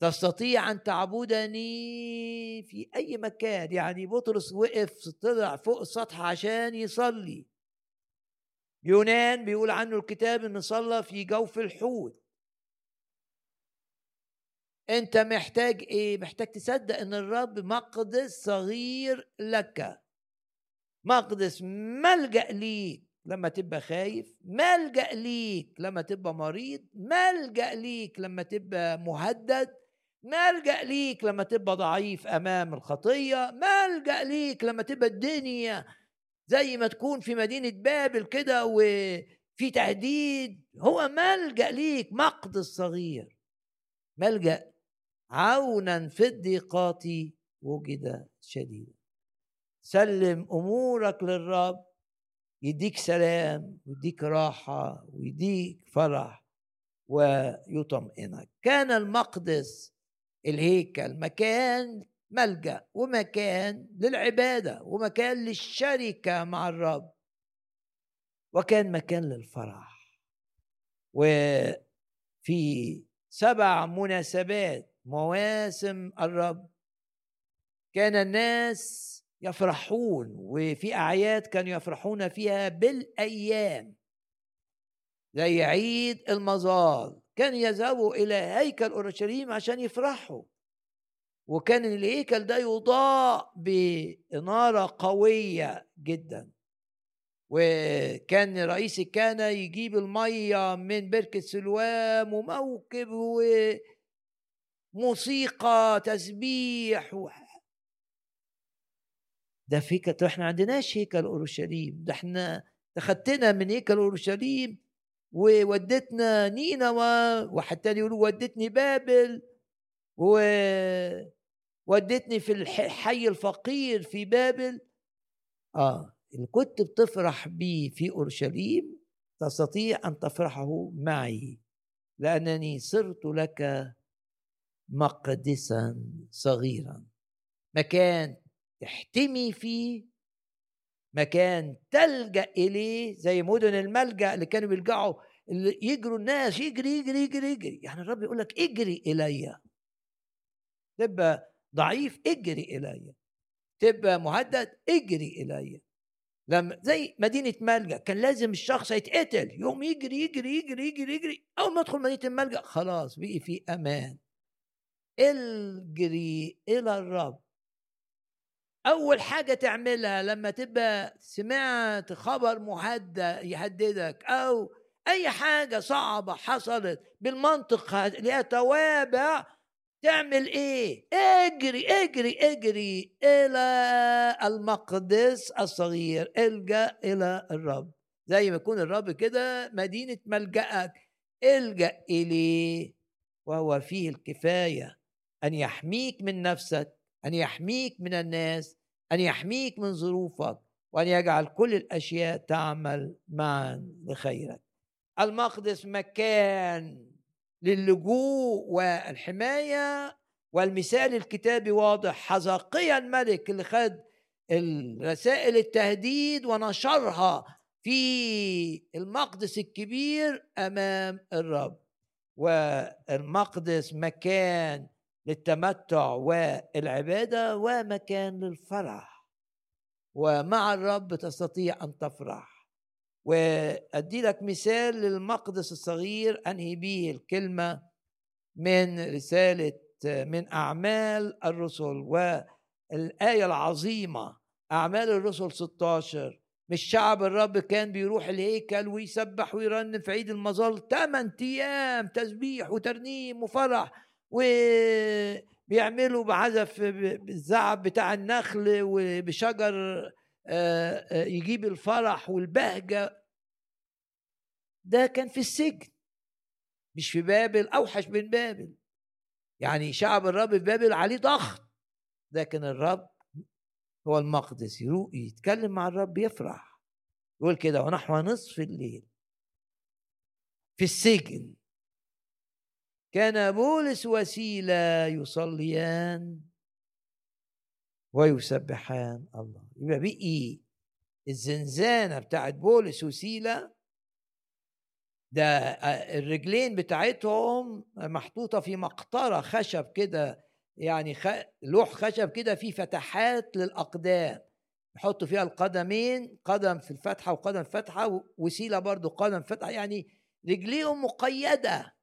تستطيع أن تعبدني في أي مكان. يعني بطرس وقف طلع فوق السطح عشان يصلي. يونان بيقول عنه الكتاب إن صلى في جوف الحوت. أنت محتاج إيه؟ محتاج تصدق إن الرب مقدس صغير لك. مقدس ملجأ ليك لما تبقى خايف ملجأ ليك لما تبقى مريض ملجأ ليك لما تبقى مهدد. ملجأ ليك لما تبقى ضعيف أمام الخطية ملجأ ليك لما تبقى الدنيا زي ما تكون في مدينة بابل كده وفي تهديد. هو ملجأ ليك مقدس صغير. ملجأ عونا في الضيقات وجد شديدا. سلم أمورك للرب يديك سلام ويديك راحة ويديك فرح ويطمئنك. كان المقدس الهيكل مكان ملجأ ومكان للعبادة ومكان للشركة مع الرب. وكان مكان للفرح. وفي سبع مناسبات مواسم الرب. كان الناس يفرحون وفي أعياد كانوا يفرحون فيها بالأيام. زي عيد المظال كان يذهبوا إلى هيكل أورشليم عشان يفرحوا وكان الهيكل ده يضاء بإنارة قوية جدا وكان رئيس الكهنة يجيب المية من بركة سلوام وموكب وموسيقى تسبيح. ده في إحنا عندناش هيكل أورشليم ده إحنا اخدتنا من هيكل أورشليم وودتنا نينوى وحتى يقولوا ودتني بابل وودتني في الحي الفقير في بابل. آه اللي كنت بتفرح بيه في أورشليم تستطيع أن تفرحه معي لأنني صرت لك مقدسا صغيرا. مكان تحتمي فيه مكان تلجأ إليه زي مدن الملجأ اللي كانوا بيلجأوا اللي يجروا الناس يجري يجري يجري يجري. يعني الرب يقول لك اجري إلي. تبقى ضعيف اجري إلي. تبقى مهدد اجري إلي. لما زي مدينة ملجأ كان لازم الشخص يتقتل. يوم يجري يجري يجري يجري يجري. أول ما يدخل مدينة الملجأ خلاص بقي في أمان. اجري إلى الرب. أول حاجة تعملها لما تبقى سمعت خبر مهدد يهددك أو أي حاجة صعبة حصلت بالمنطق ليها توابع تعمل إيه؟ اجري اجري اجري إلى المقدس الصغير الجأ إلى الرب. زي ما يكون الرب كده مدينة ملجأك. الجأ إليه وهو فيه الكفاية أن يحميك من نفسك. أن يحميك من الناس أن يحميك من ظروفك وأن يجعل كل الأشياء تعمل معا لخيرك. المقدس مكان للجوء والحماية والمثال الكتابي واضح. حزقيا الملك اللي خد الرسائل التهديد ونشرها في المقدس الكبير أمام الرب. والمقدس مكان للتمتع والعبادة ومكان للفرح. ومع الرب تستطيع أن تفرح. وأدي لك مثال للمقدس الصغير أنهي به الكلمة من رسالة من أعمال الرسل. والآية العظيمة أعمال الرسل 16 مش شعب الرب كان بيروح الهيكل ويسبح ويرنم في عيد المظل 8 أيام تسبيح وترنيم وفرح. وبيعملوا بعزف بالزعب بتاع النخل وبشجر آه، آه، يجيب الفرح والبهجة. ده كان في السجن مش في بابل أوحش من بابل. يعني شعب الرب في بابل عليه ضغط. لكن الرب هو المقدس يروق يتكلم مع الرب يفرح. يقول كده ونحو نصف الليل في السجن كان بولس وسيلة يصليان ويسبحان الله. يبقى بقي الزنزانة بتاعت بولس وسيلة ده الرجلين بتاعتهم محطوطة في مقطرة خشب كده يعني لوح خشب كده فيه فتحات للأقدام. يحطوا فيها القدمين قدم في الفتحة وقدم فتحة وسيلة برضو قدم فتحة يعني رجليهم مقيدة.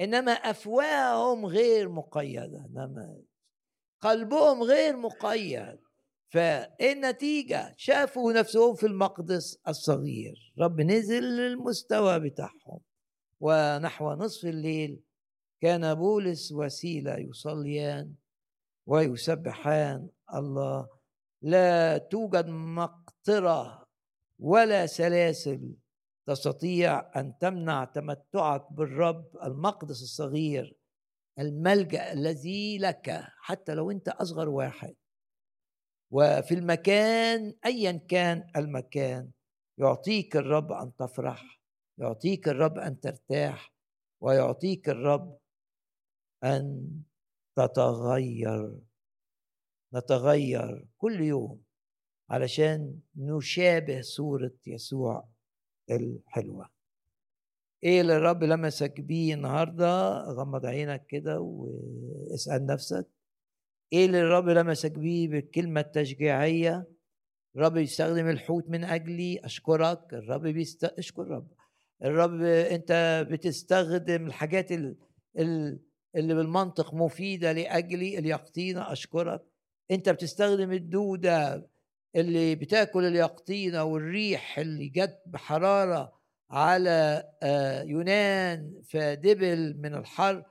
إنما أفواههم غير مقيدة إنما قلبهم غير مقيد. فالنتيجة شافوا نفسهم في المقدس الصغير. رب نزل للمستوى بتاعهم. ونحو نصف الليل كان بولس وسيلة يصليان ويسبحان الله. لا توجد مقطرة ولا سلاسل تستطيع أن تمنع تمتعك بالرب المقدس الصغير الملجأ الذي لك حتى لو أنت أصغر واحد. وفي المكان ايا كان المكان يعطيك الرب أن تفرح يعطيك الرب أن ترتاح ويعطيك الرب أن تتغير. نتغير كل يوم علشان نشابه صورة يسوع. الحلوة. إيه اللي الرب لمسك بيه النهارده؟ غمض عينك كده واسأل نفسك. إيه اللي الرب لمسك بيه بالكلمة التشجيعية؟ الرب يستخدم الحوت من أجلي أشكرك. الرب بيست... أشكر الرب. الرب أنت بتستخدم الحاجات ال... ال... اللي بالمنطق مفيدة لأجلي اليقطينه أشكرك. أنت بتستخدم الدودة اللي بتاكل اليقطينه والريح اللي جت بحرارة على آه، يونان فدبل من الحر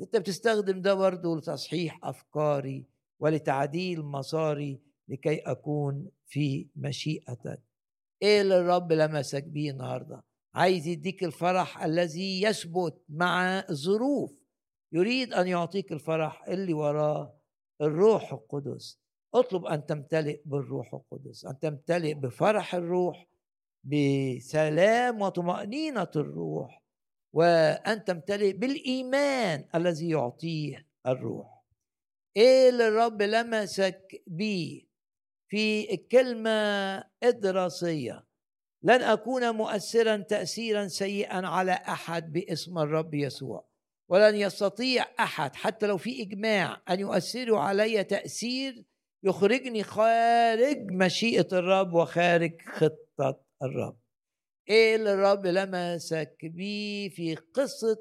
أنت بتستخدم ده برضه لتصحيح أفكاري ولتعديل مساري لكي أكون في مشيئتك إيه اللي الرب لمسك بيه النهارده؟ عايز يديك الفرح الذي يثبت مع الظروف يريد أن يعطيك الفرح اللي وراه الروح القدس. اطلب أن تمتلئ بالروح القدس أن تمتلئ بفرح الروح بسلام وطمأنينة الروح وأن تمتلئ بالإيمان الذي يعطيه الروح. إيه اللي الرب لمسك بيه؟ في الكلمة الدراسية لن أكون مؤثرا تأثيرا سيئا على أحد باسم الرب يسوع ولن يستطيع أحد حتى لو في إجماع أن يؤثروا علي تأثير يخرجني خارج مشيئة الرب وخارج خطة الرب. إيه اللي الرب لمسك بيه في قصة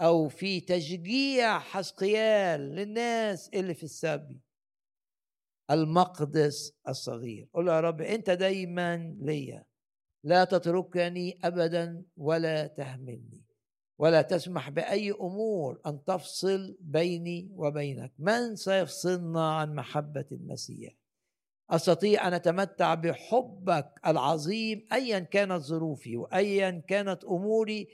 أو في تشجيع حسقيال للناس اللي في السبي؟ المقدس الصغير. قل يا رب أنت دايما ليا لا تتركني ابدا ولا تهملني ولا تسمح بأي أمور أن تفصل بيني وبينك. من سيفصلنا عن محبة المسيح؟ أستطيع أن أتمتع بحبك العظيم ايا كانت ظروفي وايا كانت أموري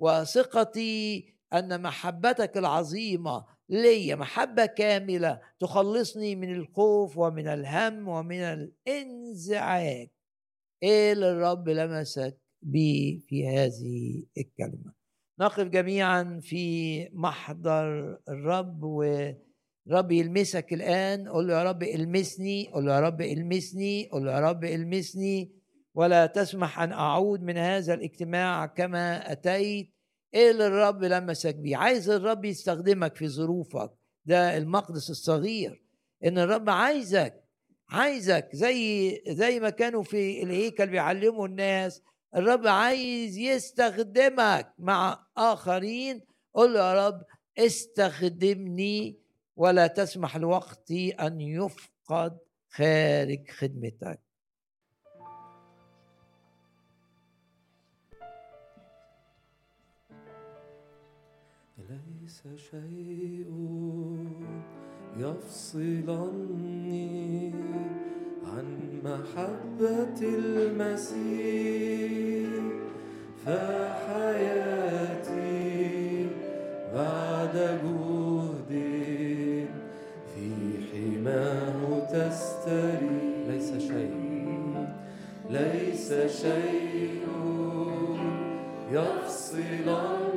وثقتي أن محبتك العظيمة لي محبة كاملة تخلصني من الخوف ومن الهم ومن الانزعاج. إيه اللي الرب لمسك بي في هذه الكلمة؟ نقف جميعا في محضر الرب و رب يلمسك الآن. قول له يا رب إلمسني قول له يا رب إلمسني قول له يا رب إلمسني. ولا تسمح أن أعود من هذا الاجتماع كما أتيت. إيه اللي الرب لمسك بيه عايز الرب يستخدمك في ظروفك. ده المقدس الصغير. إن الرب عايزك عايزك زي زي ما كانوا في الهيكل بيعلموا الناس. الرب عايز يستخدمك مع آخرين قول له يا رب استخدمني ولا تسمح لوقتي أن يفقد خارج خدمتك. ليس شيء يفصلني؟ محبة المسيح فحياتي بعد جهدي حماه تستري. ليس شيء ليس شيء يفصلني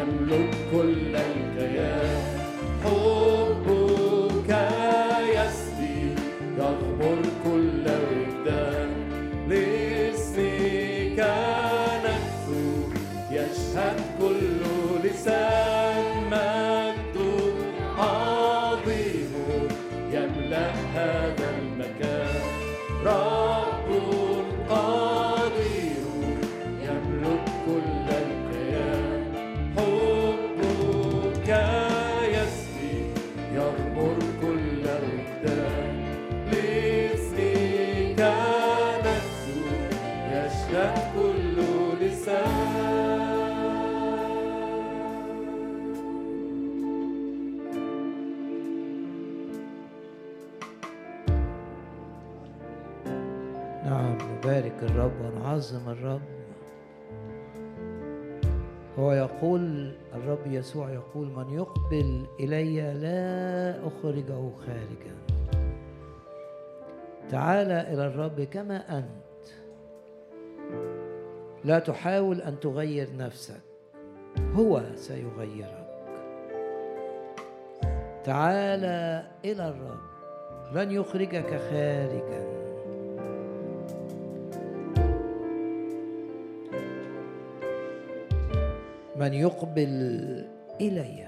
يملك كل الكيان ونعظم الرب. هو يقول الرب يسوع يقول من يقبل إلي لا أخرجه خارجا. تعال إلى الرب كما أنت. لا تحاول أن تغير نفسك. هو سيغيرك. تعال إلى الرب. لن يخرجك خارجا. من يقبل إلي.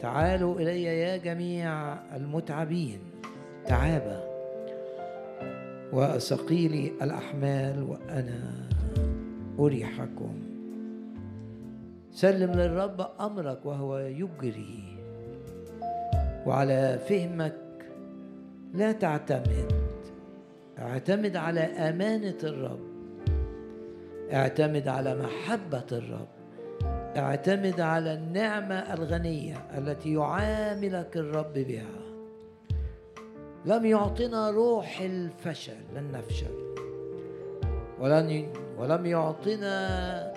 تعالوا إلي يا جميع المتعبين. تعابى وثقيلي الأحمال وأنا أريحكم. سلم للرب أمرك وهو يجري وعلى فهمك لا تعتمد. اعتمد على أمانة الرب. اعتمد على محبة الرب. اعتمد على النعمة الغنية التي يعاملك الرب بها. لم يعطنا روح الفشل لن نفشل. ولن ولم يعطنا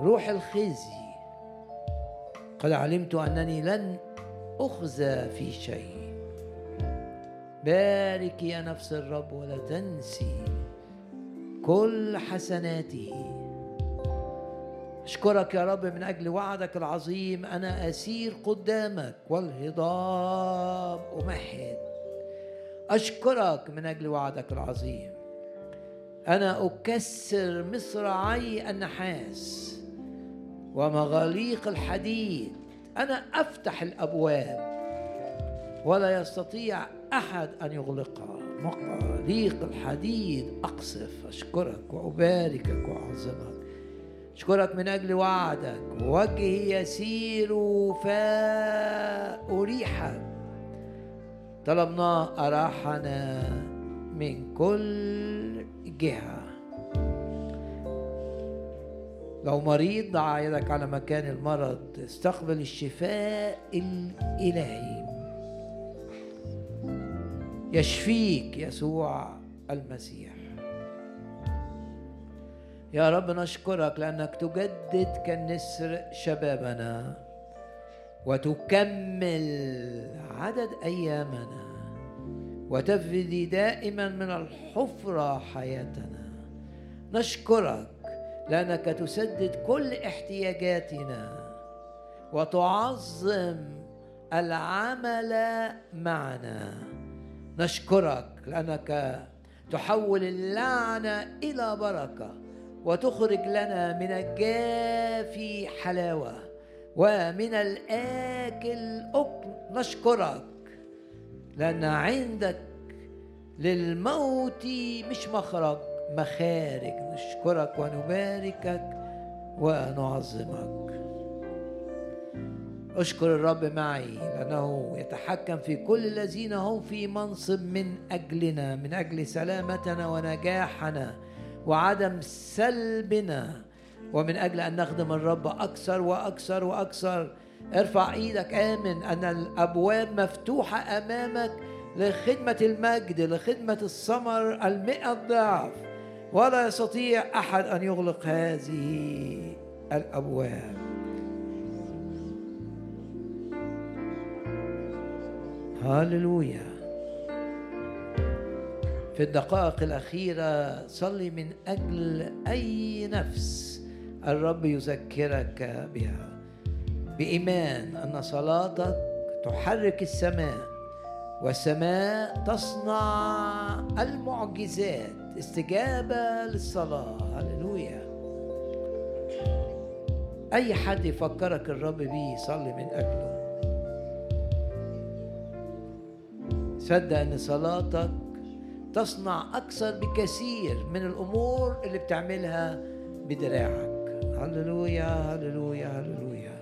روح الخزي. قد علمت أنني لن أخزى في شيء. بارك يا نفس الرب ولا تنسي كل حسناته. أشكرك يا رب من أجل وعدك العظيم أنا أسير قدامك والهضاب أمهد. أشكرك من أجل وعدك العظيم. أنا أكسر مصراعي النحاس ومغاليق الحديد. أنا أفتح الأبواب ولا يستطيع أحد أن يغلقها مغاليق الحديد أقصف. أشكرك وأباركك وأعظمك. أشكرك من أجل وعدك. وجهي يسير فأريحك. طلبنا أراحنا من كل جهة. لو مريض ضع يدك على مكان المرض. استقبل الشفاء الإلهي. يشفيك يسوع المسيح. يا رب نشكرك لأنك تجدد كالنسر شبابنا وتكمل عدد أيامنا وتفدي دائما من الحفرة حياتنا. نشكرك لأنك تسدد كل احتياجاتنا وتعظم العمل معنا. نشكرك لأنك تحول اللعنة إلى بركة. وتخرج لنا من الجافي حلاوة ومن الآكل أكل نشكرك لأن عندك للموت مش مخرج مخارج. نشكرك ونباركك ونعظمك. اشكر الرب معي لأنه يتحكم في كل الذين هم في منصب من أجلنا من أجل سلامتنا ونجاحنا. وعدم سلبنا. ومن أجل أن نخدم الرب أكثر وأكثر وأكثر ارفع إيدك آمن أن الأبواب مفتوحة أمامك لخدمة المجد لخدمة الثمر المئة ضعف. ولا يستطيع أحد أن يغلق هذه الأبواب. هاللويا في الدقائق الأخيرة صلي من أجل أي نفس. الرب يذكرك بها. بإيمان أن صلاتك تحرك السماء والسماء تصنع المعجزات. استجابة للصلاة. هللويا. أي حد يفكرك الرب بيه صلي من أجله. صدق أن صلاتك تصنع أكثر بكثير من الأمور اللي بتعملها بدراعك. هللويا هللويا هللويا.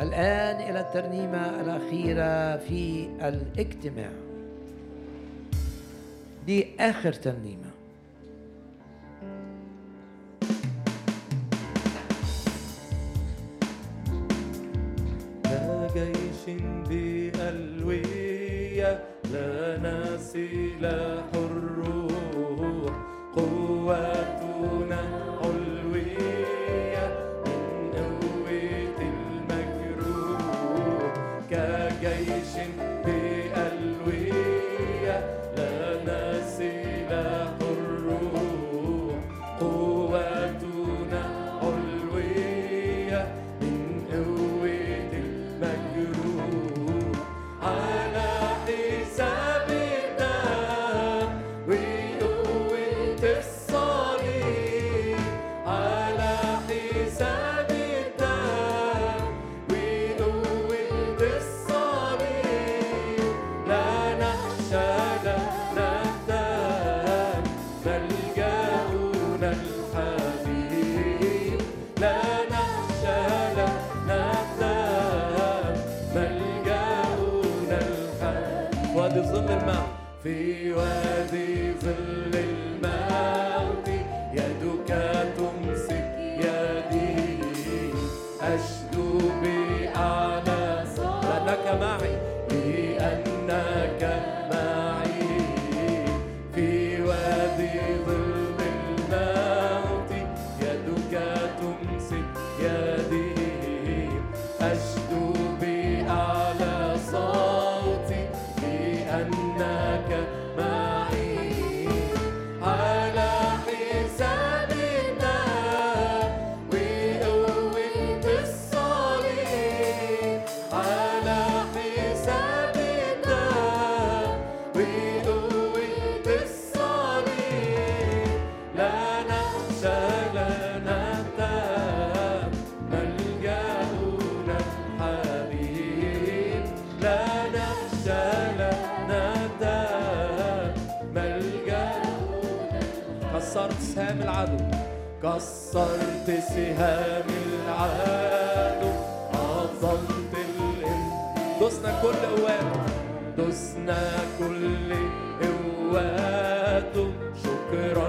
الآن إلى الترنيمة الأخيرة في الاجتماع. دي آخر ترنيمة. لا جيش بقلبي لنا سلاح الروح قوة كسرت سهام العدو عظمت الإن دسنا كل قواته دسنا كل قواته شكرا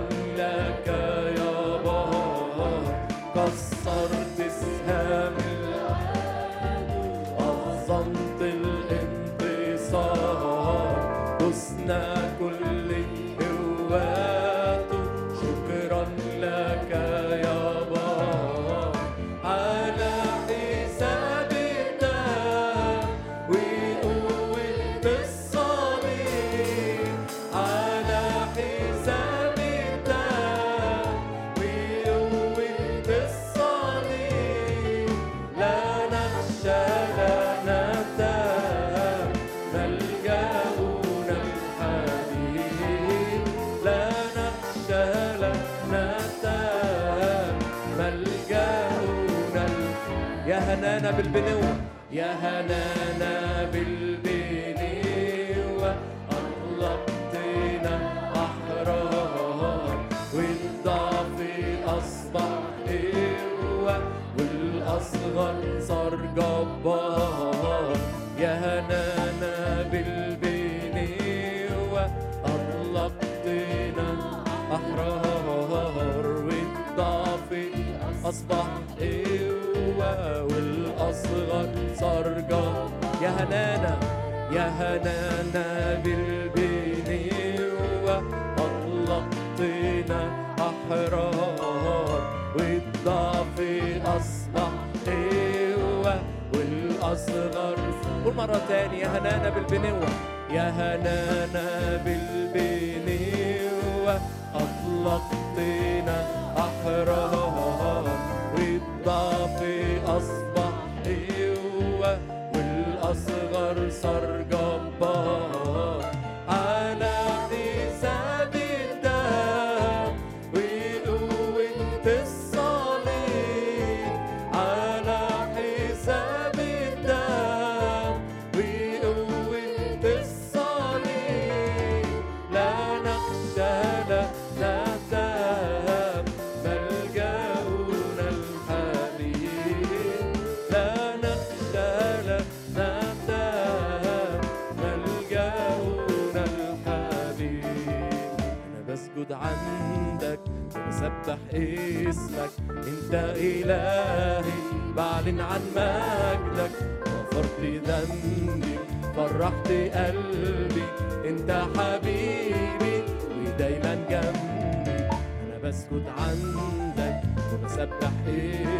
اسمك انت إلهي. بعلن عن مجدك غفرت ذنبي فرحت قلبي. انت حبيبي ودايما جنبي. أنا بسكت عندك وبسبح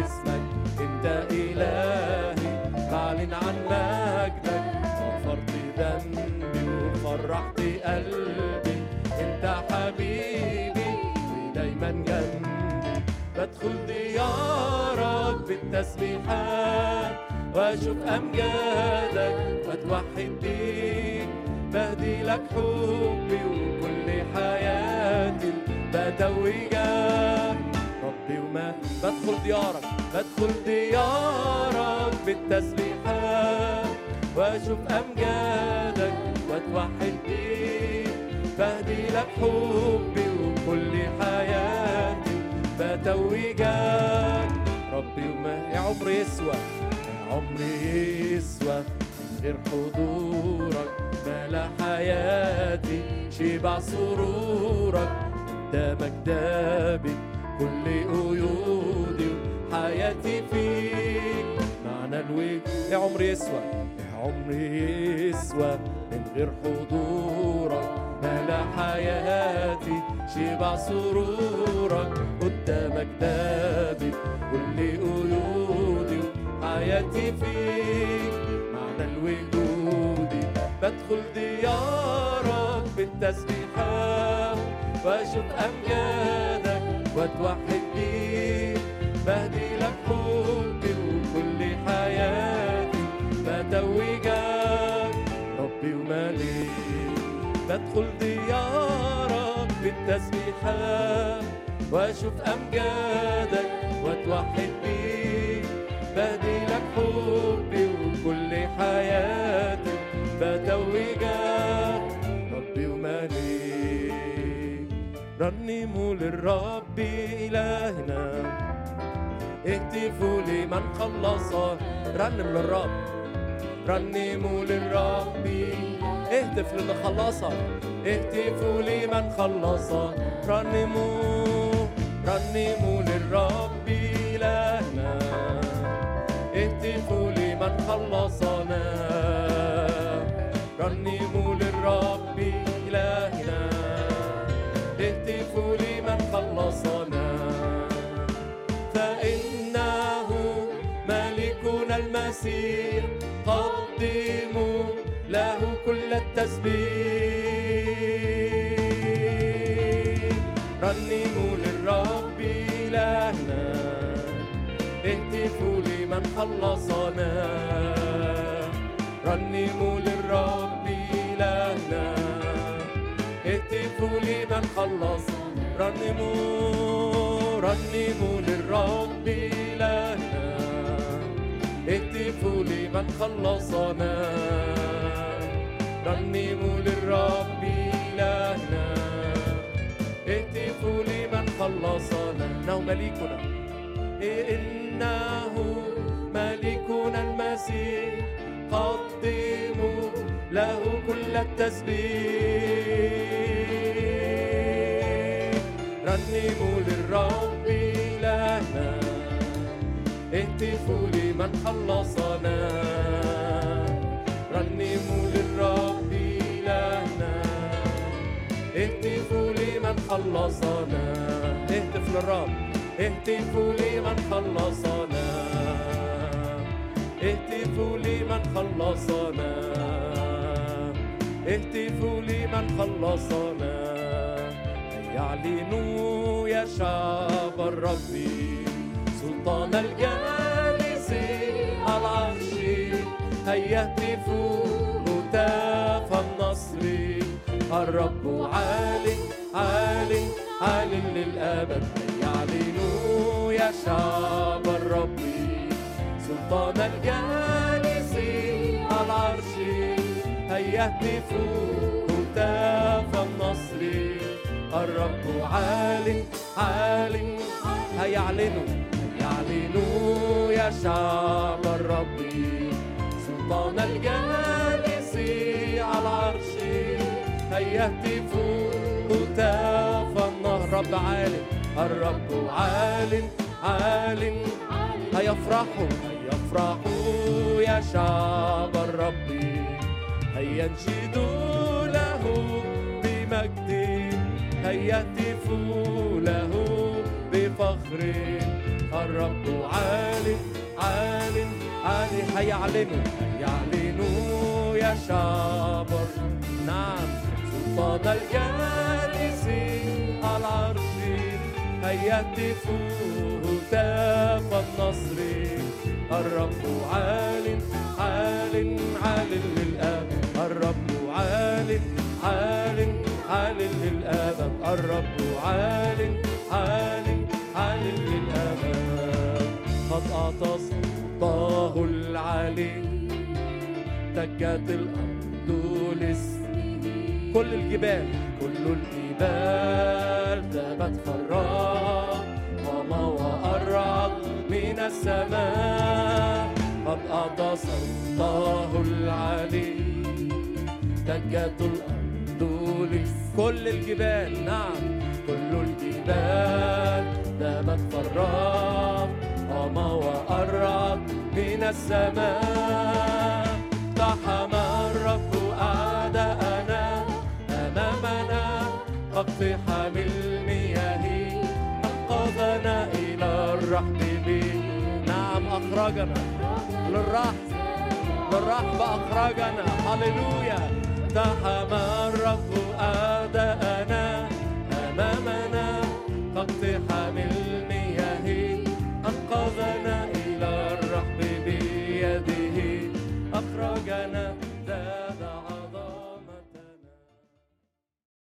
اسمك. انت إلهي بعلن عن مجدك. غفرت ذنبي وفرحت قلبي. انت حبيبي بدخل ديارك بالتسبيحات واشوف أمجادك واتوحد بيك. بهدي لك حبي وكل حياتي بتوجك ربي وما بدخل ديارك بدخل ديارك بالتسبيحات واشوف أمجادك واتوحد بيك. بهدي لك حبي وكل حياتي بتوجك ربي وما عمري يسوى عمري يسوى. من غير حضورك ملا حياتي. شبع سرورك قدامك دابي كل قيودي وحياتي فيك. معنى الوجود يا عمري يسوى يا عمري يسوى. من غير حضورك ملأ حياتي شبع سرورك قدامك دابت كل قيودي وحياتي فيك. معنى الوجود بدخل ديارك بالتسبيحات. وأشوف أمجادك وأتوحد بيك. بهدي لك بدخل ديارك بالتسبيحات وأشوف أمجادك وأتوحد بيك. بهدي لك حبي وكل حياتي بتوجك ربي ومالك رنموا للرب إلهنا اهتفوا لمن خلص رنم للرب رنموا للرب اهتف للي خلصك اهتفوا لمن خلص. رنموا رنموا للرب إلهنا اهتفوا لمن خلصنا. رنموا للرب إلهنا اهتفوا لمن خلصنا. فإنه ملكنا المسيح. قدموا له كل التسبيح. رنموا للرب إلهنا اهتفوا لمن خلصنا. رنموا للرب إلهنا اهتفوا لمن خلص. رنموا رنموا للرب إلهنا. اهتفوا لمن خلصنا. رنموا للرب إلهنا. اهتفوا لمن خلصنا. إنه مليكنا. إنه ملكنا المسيح. قدموا له كل التسبيح. رنموا للرب اهتفوا لمن خلصنا. رنموا للرب إلهنا اهتفوا لمن خلصنا. اهتف للرب. اهتفوا لمن خلصنا. اهتفوا لمن خلصنا. اهتفوا لمن خلصنا. يعلنوا يا شعب الرب. سلطان الجالس على العرش. هيا اهتفوا هتاف النصر الرب عال عال عال للأبد. يعلنوا يا شعب الرب. سلطان الجالس على العرش. هيا اهتفوا هتاف النصر الرب عال عال. هيعلنوا يعلنوا يا شعب الرب. سلطان الجالس على العرش. هيا اهتفوا هتاف النهر. رب عالم الرب عال عال. هيفرحوا هيفرحوا يا شعب الرب. هينشدوا له بمجد. هيهتفوا له بفخر. الرب عال عال عال هيعلنوا هيعلنوا يا شعب الرب. نعم سلطان الجالس على العرش هيهتفوا هتاف النصر الرب عال عال عال للأبد الرب عال عال عال للأبد الرب عال عال العلي دكت الأرض لاسمه كل الجبال كل الجبال ذابت خراء وما وأرعد من السماء. قد أعطى سلطاه العلي دكت الأرض كل الجبال نعم. كل الجبال ذابت خراء وما وأرعد من السماء اقتحم الرب أعداءنا أمامنا. اقتحام المياه أنقذنا إلى الرحب به. نعم أخرجنا. للرحب للرحب أخرجنا. هللويا. اقتحم الرب أعداءنا